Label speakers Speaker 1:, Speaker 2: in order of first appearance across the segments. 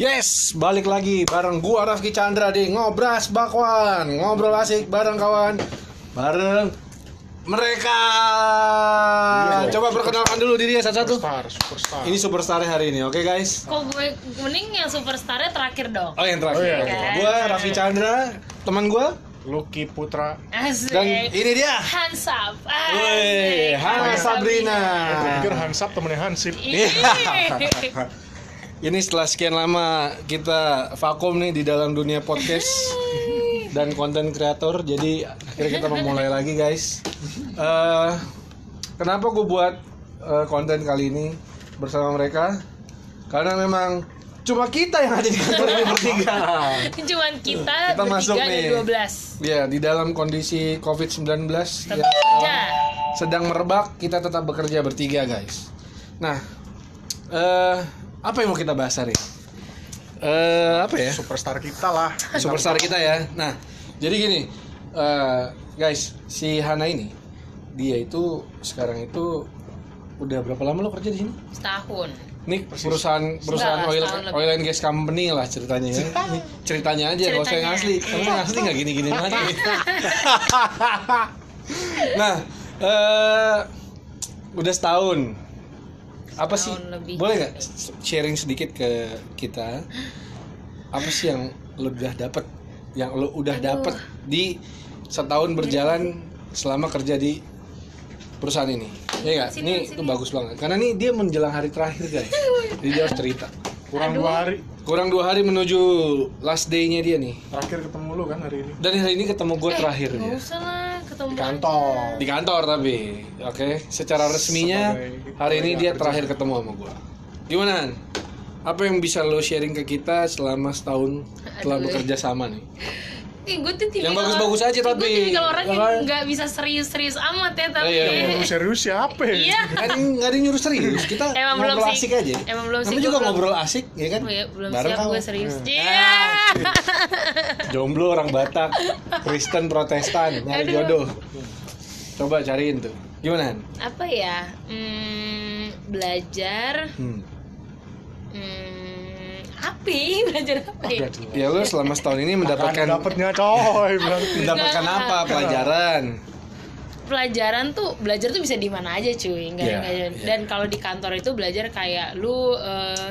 Speaker 1: Yes, balik lagi bareng gua Rafki Chandra di Ngobras Bakwan Ngobrol asik bareng kawan Bareng mereka Coba perkenalkan dulu dirinya satu-satu
Speaker 2: Superstar, superstar.
Speaker 1: Ini superstar hari ini, oke guys?
Speaker 3: Kok gue mending yang superstarnya terakhir dong.
Speaker 1: Oh yang terakhir
Speaker 2: Oh, iya.
Speaker 1: Oke. Gua Raffi Chandra, teman gua
Speaker 2: Lucky Putra.
Speaker 3: Asik.
Speaker 1: Dan ini dia
Speaker 3: Hands up.
Speaker 1: Woi,
Speaker 3: Asik.
Speaker 1: Hana Sabrina
Speaker 2: Gue pikir Hansap temennya Hansip.
Speaker 3: Ih.
Speaker 1: Ini setelah sekian lama kita vakum nih di dalam dunia podcast dan konten kreator, jadi akhirnya kita mau mulai lagi guys. Eh, kenapa gue buat eh, konten kali ini bersama mereka? Karena memang cuma kita yang ada di kantor ini bertiga.
Speaker 3: Cuman kita,
Speaker 1: Kita masuk nih.
Speaker 3: dari 12.
Speaker 1: Ya, di dalam kondisi COVID-19
Speaker 3: Tetap
Speaker 1: yang
Speaker 3: kerja.
Speaker 1: sedang merebak, kita tetap bekerja bertiga, guys. Nah, eh apa yang mau kita bahas hari? Eh apa ya?
Speaker 2: Superstar kita lah.
Speaker 1: Superstar kita ya. Nah, jadi gini, eh guys, si Hana ini, dia itu sekarang itu udah berapa lama lo kerja di sini?
Speaker 3: Setahun.
Speaker 1: Ini perusahaan perusahaan
Speaker 3: Enggak,
Speaker 1: oil oil and gas company lah ceritanya ya. Ceritanya aja, kalau saya asli, kalau yang asli nggak gini-gini lagi. nah, eh udah setahun. Apa sih?
Speaker 3: Lebih.
Speaker 1: Boleh nggak sharing sedikit ke kita? Apa sih yang lo udah dapet? Yang lo udah
Speaker 3: Aduh.
Speaker 1: dapet di setahun berjalan selama kerja di perusahaan ini? Ya nggak?
Speaker 3: Sini,
Speaker 1: Ini
Speaker 3: sini.
Speaker 1: itu bagus banget. Karena ini dia menjelang hari terakhir guys. Jadi dia harus cerita.
Speaker 2: Kurang
Speaker 3: Aduh.
Speaker 2: dua hari.
Speaker 1: Kurang dua hari menuju last day-nya dia nih.
Speaker 2: Terakhir ketemu lu kan hari ini.
Speaker 1: Dan hari ini ketemu gue terakhir
Speaker 3: Gak
Speaker 1: ya.
Speaker 3: usah lah
Speaker 2: Di kantor.
Speaker 1: Di kantor tapi, oke. Secara resminya
Speaker 2: Sebagai
Speaker 1: hari ini dia
Speaker 2: kerja.
Speaker 1: terakhir ketemu sama gue. Gimana? Apa yang bisa lo sharing ke kita selama setahun telah bekerja sama nih?
Speaker 3: Ih, gue tuh tipikal
Speaker 1: Yang bagus-bagus aja,
Speaker 3: Gue
Speaker 1: tapi.
Speaker 3: tipikal orang yang nggak bisa serius-serius amat ya tapi
Speaker 1: Iya, iya.
Speaker 2: Lu serius siapa ya?
Speaker 3: Iya.
Speaker 1: Kan nggak ada yang nyuruh serius, kita
Speaker 3: Emang belum
Speaker 1: asik aja.
Speaker 3: Emang belum sih,
Speaker 1: juga
Speaker 3: belum.
Speaker 1: ngobrol asik, ya kan?
Speaker 3: Oh ya, belum
Speaker 1: Bareng
Speaker 3: siap gue serius.
Speaker 1: Hmm.
Speaker 3: Iya.
Speaker 1: Jomblo orang Batak, Kristen Protestan, nyari
Speaker 3: Aduh.
Speaker 1: jodoh. Coba cariin tuh. Gimana?
Speaker 3: Apa ya? Hmm, belajar
Speaker 1: Hmm.
Speaker 3: Hmm, api belajar apa ya?
Speaker 1: Ya lo selama setahun ini mendapatkan
Speaker 2: dapatnya coy
Speaker 1: mendapatkan
Speaker 3: Enggak.
Speaker 1: apa pelajaran?
Speaker 3: Pelajaran tuh belajar tuh bisa di mana aja cuy, nggak
Speaker 1: Iya,
Speaker 3: nggak-
Speaker 1: iya.
Speaker 3: Dan kalau di kantor itu belajar kayak lu eh,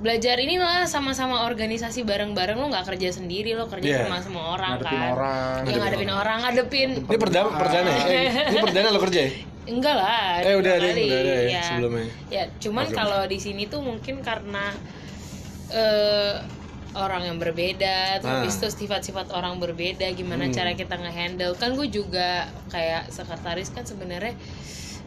Speaker 3: belajar inilah sama-sama organisasi bareng-bareng lu nggak kerja sendiri lo kerja
Speaker 1: Iya.
Speaker 3: sama semua orang
Speaker 2: Ngadepin
Speaker 3: kan.
Speaker 2: orang.
Speaker 3: Yang ngadepin orang, ngadepin
Speaker 1: Ini perdana perdana ya? Eh, ini perdana lo kerja ya?
Speaker 3: enggak lah.
Speaker 1: Eh, udah ada,
Speaker 3: kali,
Speaker 1: udah ada ya
Speaker 3: iya.
Speaker 1: sebelumnya.
Speaker 3: Ya, cuman kalau di sini tuh mungkin karena eh orang yang berbeda, terus
Speaker 1: Ah.
Speaker 3: habis itu sifat-sifat orang berbeda, gimana
Speaker 1: Hmm.
Speaker 3: cara kita ngehandle. Kan gue juga kayak sekretaris kan sebenarnya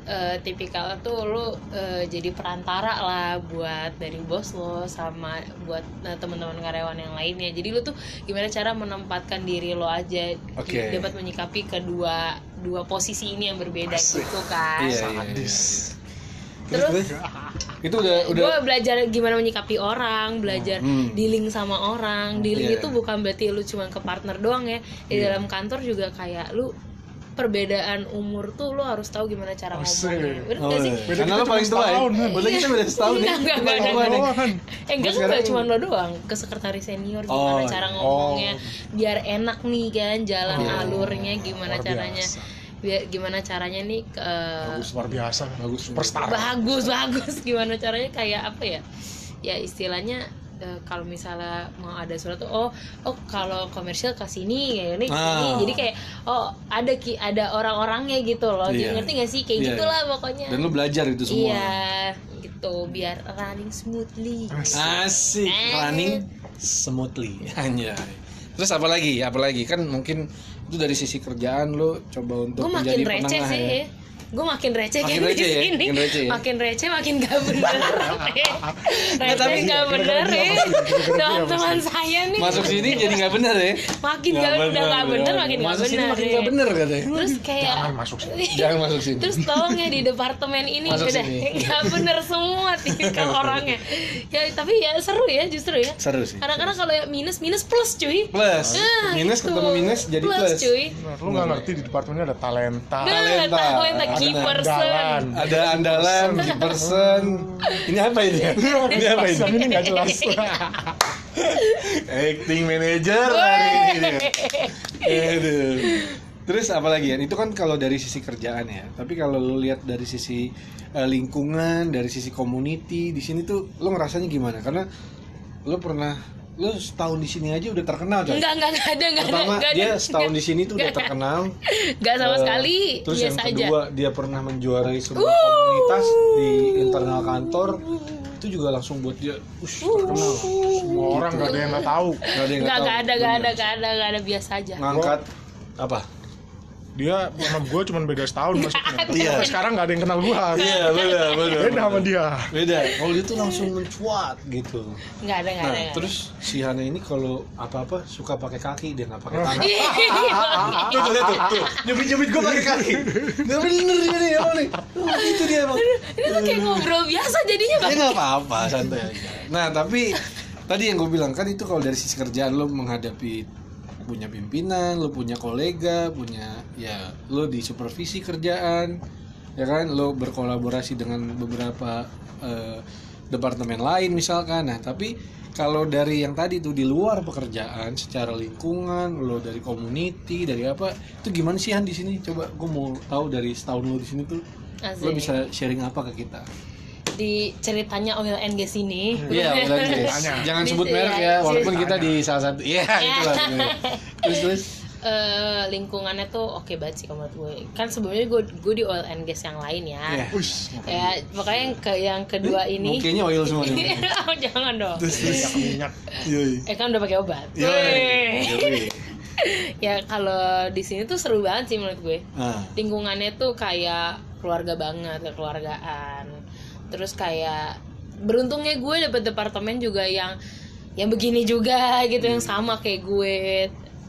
Speaker 3: eh, tipikal tuh lu eh, jadi perantara lah buat dari bos lo sama buat eh, teman-teman karyawan yang lainnya. Jadi lu tuh gimana cara menempatkan diri lo aja
Speaker 1: Oke.
Speaker 3: dapat menyikapi kedua dua posisi ini yang berbeda gitu kan.
Speaker 1: Iya, iya, iya.
Speaker 3: Terus
Speaker 1: Itu udah udah
Speaker 3: gue belajar gimana menyikapi orang belajar
Speaker 1: Hmm.
Speaker 3: dealing sama orang dealing
Speaker 1: Iya.
Speaker 3: itu bukan berarti lu cuma ke partner doang ya di
Speaker 1: Iya.
Speaker 3: dalam kantor juga kayak lu perbedaan umur tuh lu harus tahu gimana cara
Speaker 2: Asik.
Speaker 3: ngomongnya bener
Speaker 1: Oh,
Speaker 3: gak sih?
Speaker 1: iya.
Speaker 2: Beda
Speaker 1: Karena lo paling tua ya? Udah kita beda setahun ya?
Speaker 3: Enggak, enggak,
Speaker 1: Paling
Speaker 3: enggak, enggak.
Speaker 1: nih.
Speaker 3: Eh enggak
Speaker 1: sekarang-
Speaker 3: cuma lo doang ke sekretaris senior
Speaker 1: Oh,
Speaker 3: gimana
Speaker 1: iya.
Speaker 3: cara ngomongnya biar enak nih kan jalan
Speaker 1: Iya.
Speaker 3: alurnya gimana caranya
Speaker 2: biasa.
Speaker 3: Biar gimana caranya nih ke
Speaker 2: Bagus luar biasa.
Speaker 1: Bagus.
Speaker 2: Superstar.
Speaker 3: bagus bagus gimana caranya kayak apa ya ya istilahnya eh, kalau misalnya mau ada surat tuh oh oh kalau komersial ke sini ya ini
Speaker 1: Ah.
Speaker 3: jadi kayak oh ada ki ada orang-orangnya gitu loh
Speaker 1: Iya.
Speaker 3: jadi ngerti gak sih kayak
Speaker 1: Iya,
Speaker 3: gitulah
Speaker 1: iya.
Speaker 3: pokoknya
Speaker 1: Dan lo belajar itu semua.
Speaker 3: iya gitu biar running smoothly
Speaker 1: Asik,
Speaker 3: Eh.
Speaker 1: running smoothly. Hanya. Terus apa lagi? Apa lagi? Kan mungkin itu dari sisi kerjaan lo coba untuk
Speaker 3: gue makin
Speaker 1: menjadi
Speaker 3: receh sih
Speaker 1: ya.
Speaker 3: Gue makin receh
Speaker 1: Makin
Speaker 3: kayak
Speaker 1: receh
Speaker 3: di
Speaker 1: ya?
Speaker 3: sini
Speaker 1: Makin receh ya?
Speaker 3: makin receh makin gak bener receh
Speaker 1: tapi-
Speaker 3: gak bener ya teman-teman saya nih
Speaker 1: Masuk sini jadi nggak bener ya?
Speaker 3: makin gak, udah gak bener makin gak
Speaker 1: Masuk sini
Speaker 3: bener
Speaker 1: makin
Speaker 3: ya.
Speaker 1: nggak bener katanya.
Speaker 3: terus kayak
Speaker 2: Jangan masuk sini.
Speaker 1: Jangan masuk sini.
Speaker 3: terus tolong ya di departemen ini
Speaker 1: Masuk
Speaker 3: udah gak bener semua tipikal orangnya ya tapi ya seru ya justru ya
Speaker 1: Seru sih.
Speaker 3: kadang-kadang kalau ya minus minus plus cuy
Speaker 1: Plus.
Speaker 3: Nah,
Speaker 1: minus
Speaker 3: gitu.
Speaker 1: ketemu minus jadi plus.
Speaker 3: cuy
Speaker 2: Nah, lu nggak ngerti di departemennya ada talenta.
Speaker 3: Nah,
Speaker 1: Talenta.
Speaker 3: Talenta Key
Speaker 1: Benar.
Speaker 3: person.
Speaker 2: Andalan.
Speaker 1: ada andalan key person ini apa ini ini apa ini
Speaker 2: ini nggak jelas.
Speaker 1: acting manager hari ini. Aduh. Terus apa lagi ya? Itu kan kalau dari sisi kerjaan ya. Tapi kalau lu lihat dari sisi eh, lingkungan, dari sisi community di sini tuh lu ngerasanya gimana? Karena lu pernah lu setahun di sini aja udah terkenal kan?
Speaker 3: Enggak, enggak, enggak ada, enggak ada.
Speaker 1: Pertama
Speaker 3: enggak ada.
Speaker 1: dia setahun di sini tuh udah terkenal.
Speaker 3: Enggak sama
Speaker 1: Eh,
Speaker 3: sekali.
Speaker 1: Terus
Speaker 3: biasa
Speaker 1: yang
Speaker 3: aja.
Speaker 1: kedua dia pernah menjuarai sebuah komunitas di internal kantor. Itu juga langsung buat dia ush, terkenal.
Speaker 2: Semua orang nggak ada yang nggak tahu.
Speaker 1: Gak ada yang
Speaker 3: Enggak,
Speaker 1: tahu.
Speaker 3: enggak ada, enggak ada, enggak ada, enggak ada biasa aja.
Speaker 1: Ngangkat apa?
Speaker 2: Dia sama gue cuma beda setahun maksudnya.
Speaker 1: Iya.
Speaker 2: Sekarang nggak ada yang kenal gue.
Speaker 1: Iya, benar, benar.
Speaker 2: Beda sama dia.
Speaker 1: beda kalau dia tuh langsung mencuat gitu
Speaker 3: Enggak ada, enggak
Speaker 1: nah
Speaker 3: ada. nggak ada.
Speaker 1: terus si Hana ini kalau apa apa suka pakai kaki dia nggak pakai tangan tuh tuh lihat tuh tuh nyubit nyubit gue pakai kaki nggak bener ini apa nih Oh, itu dia emang
Speaker 3: Ini tuh kayak ngobrol biasa jadinya, Bang.
Speaker 1: ya nggak apa-apa santai aja nah tapi tadi yang gue bilang kan itu kalau dari sisi kerjaan lo menghadapi punya pimpinan, lo punya kolega, punya ya lo di supervisi kerjaan, ya kan, lo berkolaborasi dengan beberapa eh, departemen lain misalkan. Nah, tapi kalau dari yang tadi tuh di luar pekerjaan, secara lingkungan, lo dari community, dari apa, itu gimana sih Han di sini? Coba gue mau tahu dari setahun lo di sini tuh, lo bisa sharing apa ke kita?
Speaker 3: Di ceritanya oil and gas ini.
Speaker 1: Iya, udah guys.
Speaker 2: Tanya.
Speaker 1: Jangan sebut merek
Speaker 3: ya,
Speaker 1: ya, walaupun kita di salah satu. Iya, itulah. Terus terus.
Speaker 3: eh, lingkungannya tuh oke banget sih kalau menurut gue kan sebelumnya gue gue di oil and gas yang lain ya
Speaker 1: Iya.
Speaker 2: Ush,
Speaker 3: ya makanya yang ke yang kedua ini
Speaker 1: Mukanya oil semua nih.
Speaker 3: Oh, jangan dong
Speaker 1: Terus terus.
Speaker 2: minyak minyak.
Speaker 1: Iya. iya.
Speaker 3: eh kan udah pakai obat
Speaker 1: Iya. Iya.
Speaker 3: ya kalau di sini tuh seru banget sih menurut gue
Speaker 1: Nah,
Speaker 3: lingkungannya tuh kayak keluarga banget kekeluargaan terus kayak beruntungnya gue dapet departemen juga yang yang begini juga gitu yang sama kayak gue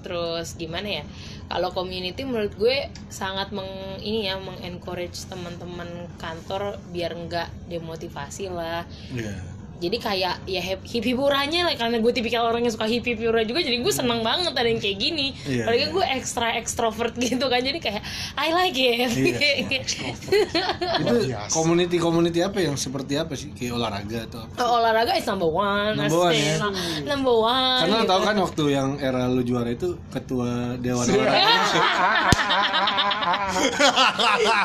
Speaker 3: terus gimana ya kalau community menurut gue sangat meng ini ya mengencourage teman-teman kantor biar nggak demotivasi lah
Speaker 1: iya.
Speaker 3: Jadi kayak ya hip hiburannya lah karena gue tipikal orang yang suka hip hiburan juga jadi gue seneng banget ada yang kayak gini
Speaker 1: Iya,
Speaker 3: apalagi
Speaker 1: iya.
Speaker 3: gue extra extrovert gitu kan jadi kayak I like it
Speaker 1: Iya, Itu
Speaker 2: biasa.
Speaker 1: community-community apa yang seperti apa sih? Kayak olahraga atau apa?
Speaker 3: Oh, olahraga is number one,
Speaker 1: Number one, ya?
Speaker 3: number one.
Speaker 1: Karena
Speaker 3: gitu.
Speaker 1: tau kan waktu yang era lu juara itu ketua dewan olahraga.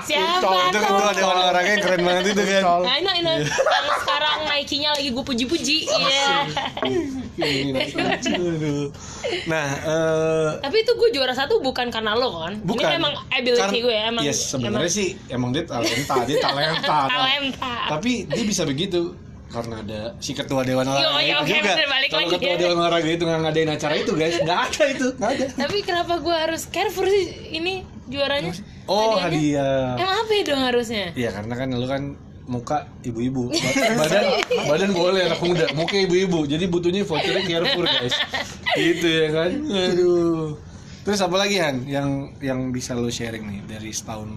Speaker 3: Siapa
Speaker 1: itu
Speaker 3: tuh?
Speaker 1: ketua dewan olahraga yang keren banget itu kan.
Speaker 2: Col.
Speaker 3: Nah, ini, ini. yang sekarang Nike-nya lagi gue puji-puji. Iya.
Speaker 1: Aduh. Nah, eh
Speaker 3: Tapi itu gue juara satu bukan karena lo kan?
Speaker 1: bukan.
Speaker 3: Ini emang ability
Speaker 1: Kan-
Speaker 3: gue emang.
Speaker 1: Yes, sebenarnya sih emang dia talenta, dia talenta.
Speaker 3: talenta.
Speaker 1: Tapi dia bisa begitu karena ada si ketua dewan olahraga
Speaker 3: iya,
Speaker 1: itu
Speaker 3: oke,
Speaker 1: juga. Kalau
Speaker 3: lagi
Speaker 1: ketua
Speaker 3: ya.
Speaker 1: dewan olahraga itu nggak ngadain acara itu guys, nggak ada itu, nggak ada.
Speaker 3: Tapi kenapa gue harus careful sih ini juaranya?
Speaker 1: Oh
Speaker 3: Hadiahnya?
Speaker 1: hadiah.
Speaker 3: Emang apa ya dong harusnya?
Speaker 1: Iya karena kan lu kan muka ibu-ibu, Ba- badan badan boleh anak muda, muka ibu-ibu. Jadi butuhnya vouchernya Carrefour guys. Gitu ya kan. Aduh. Terus apa lagi Han yang yang bisa lo sharing nih dari setahun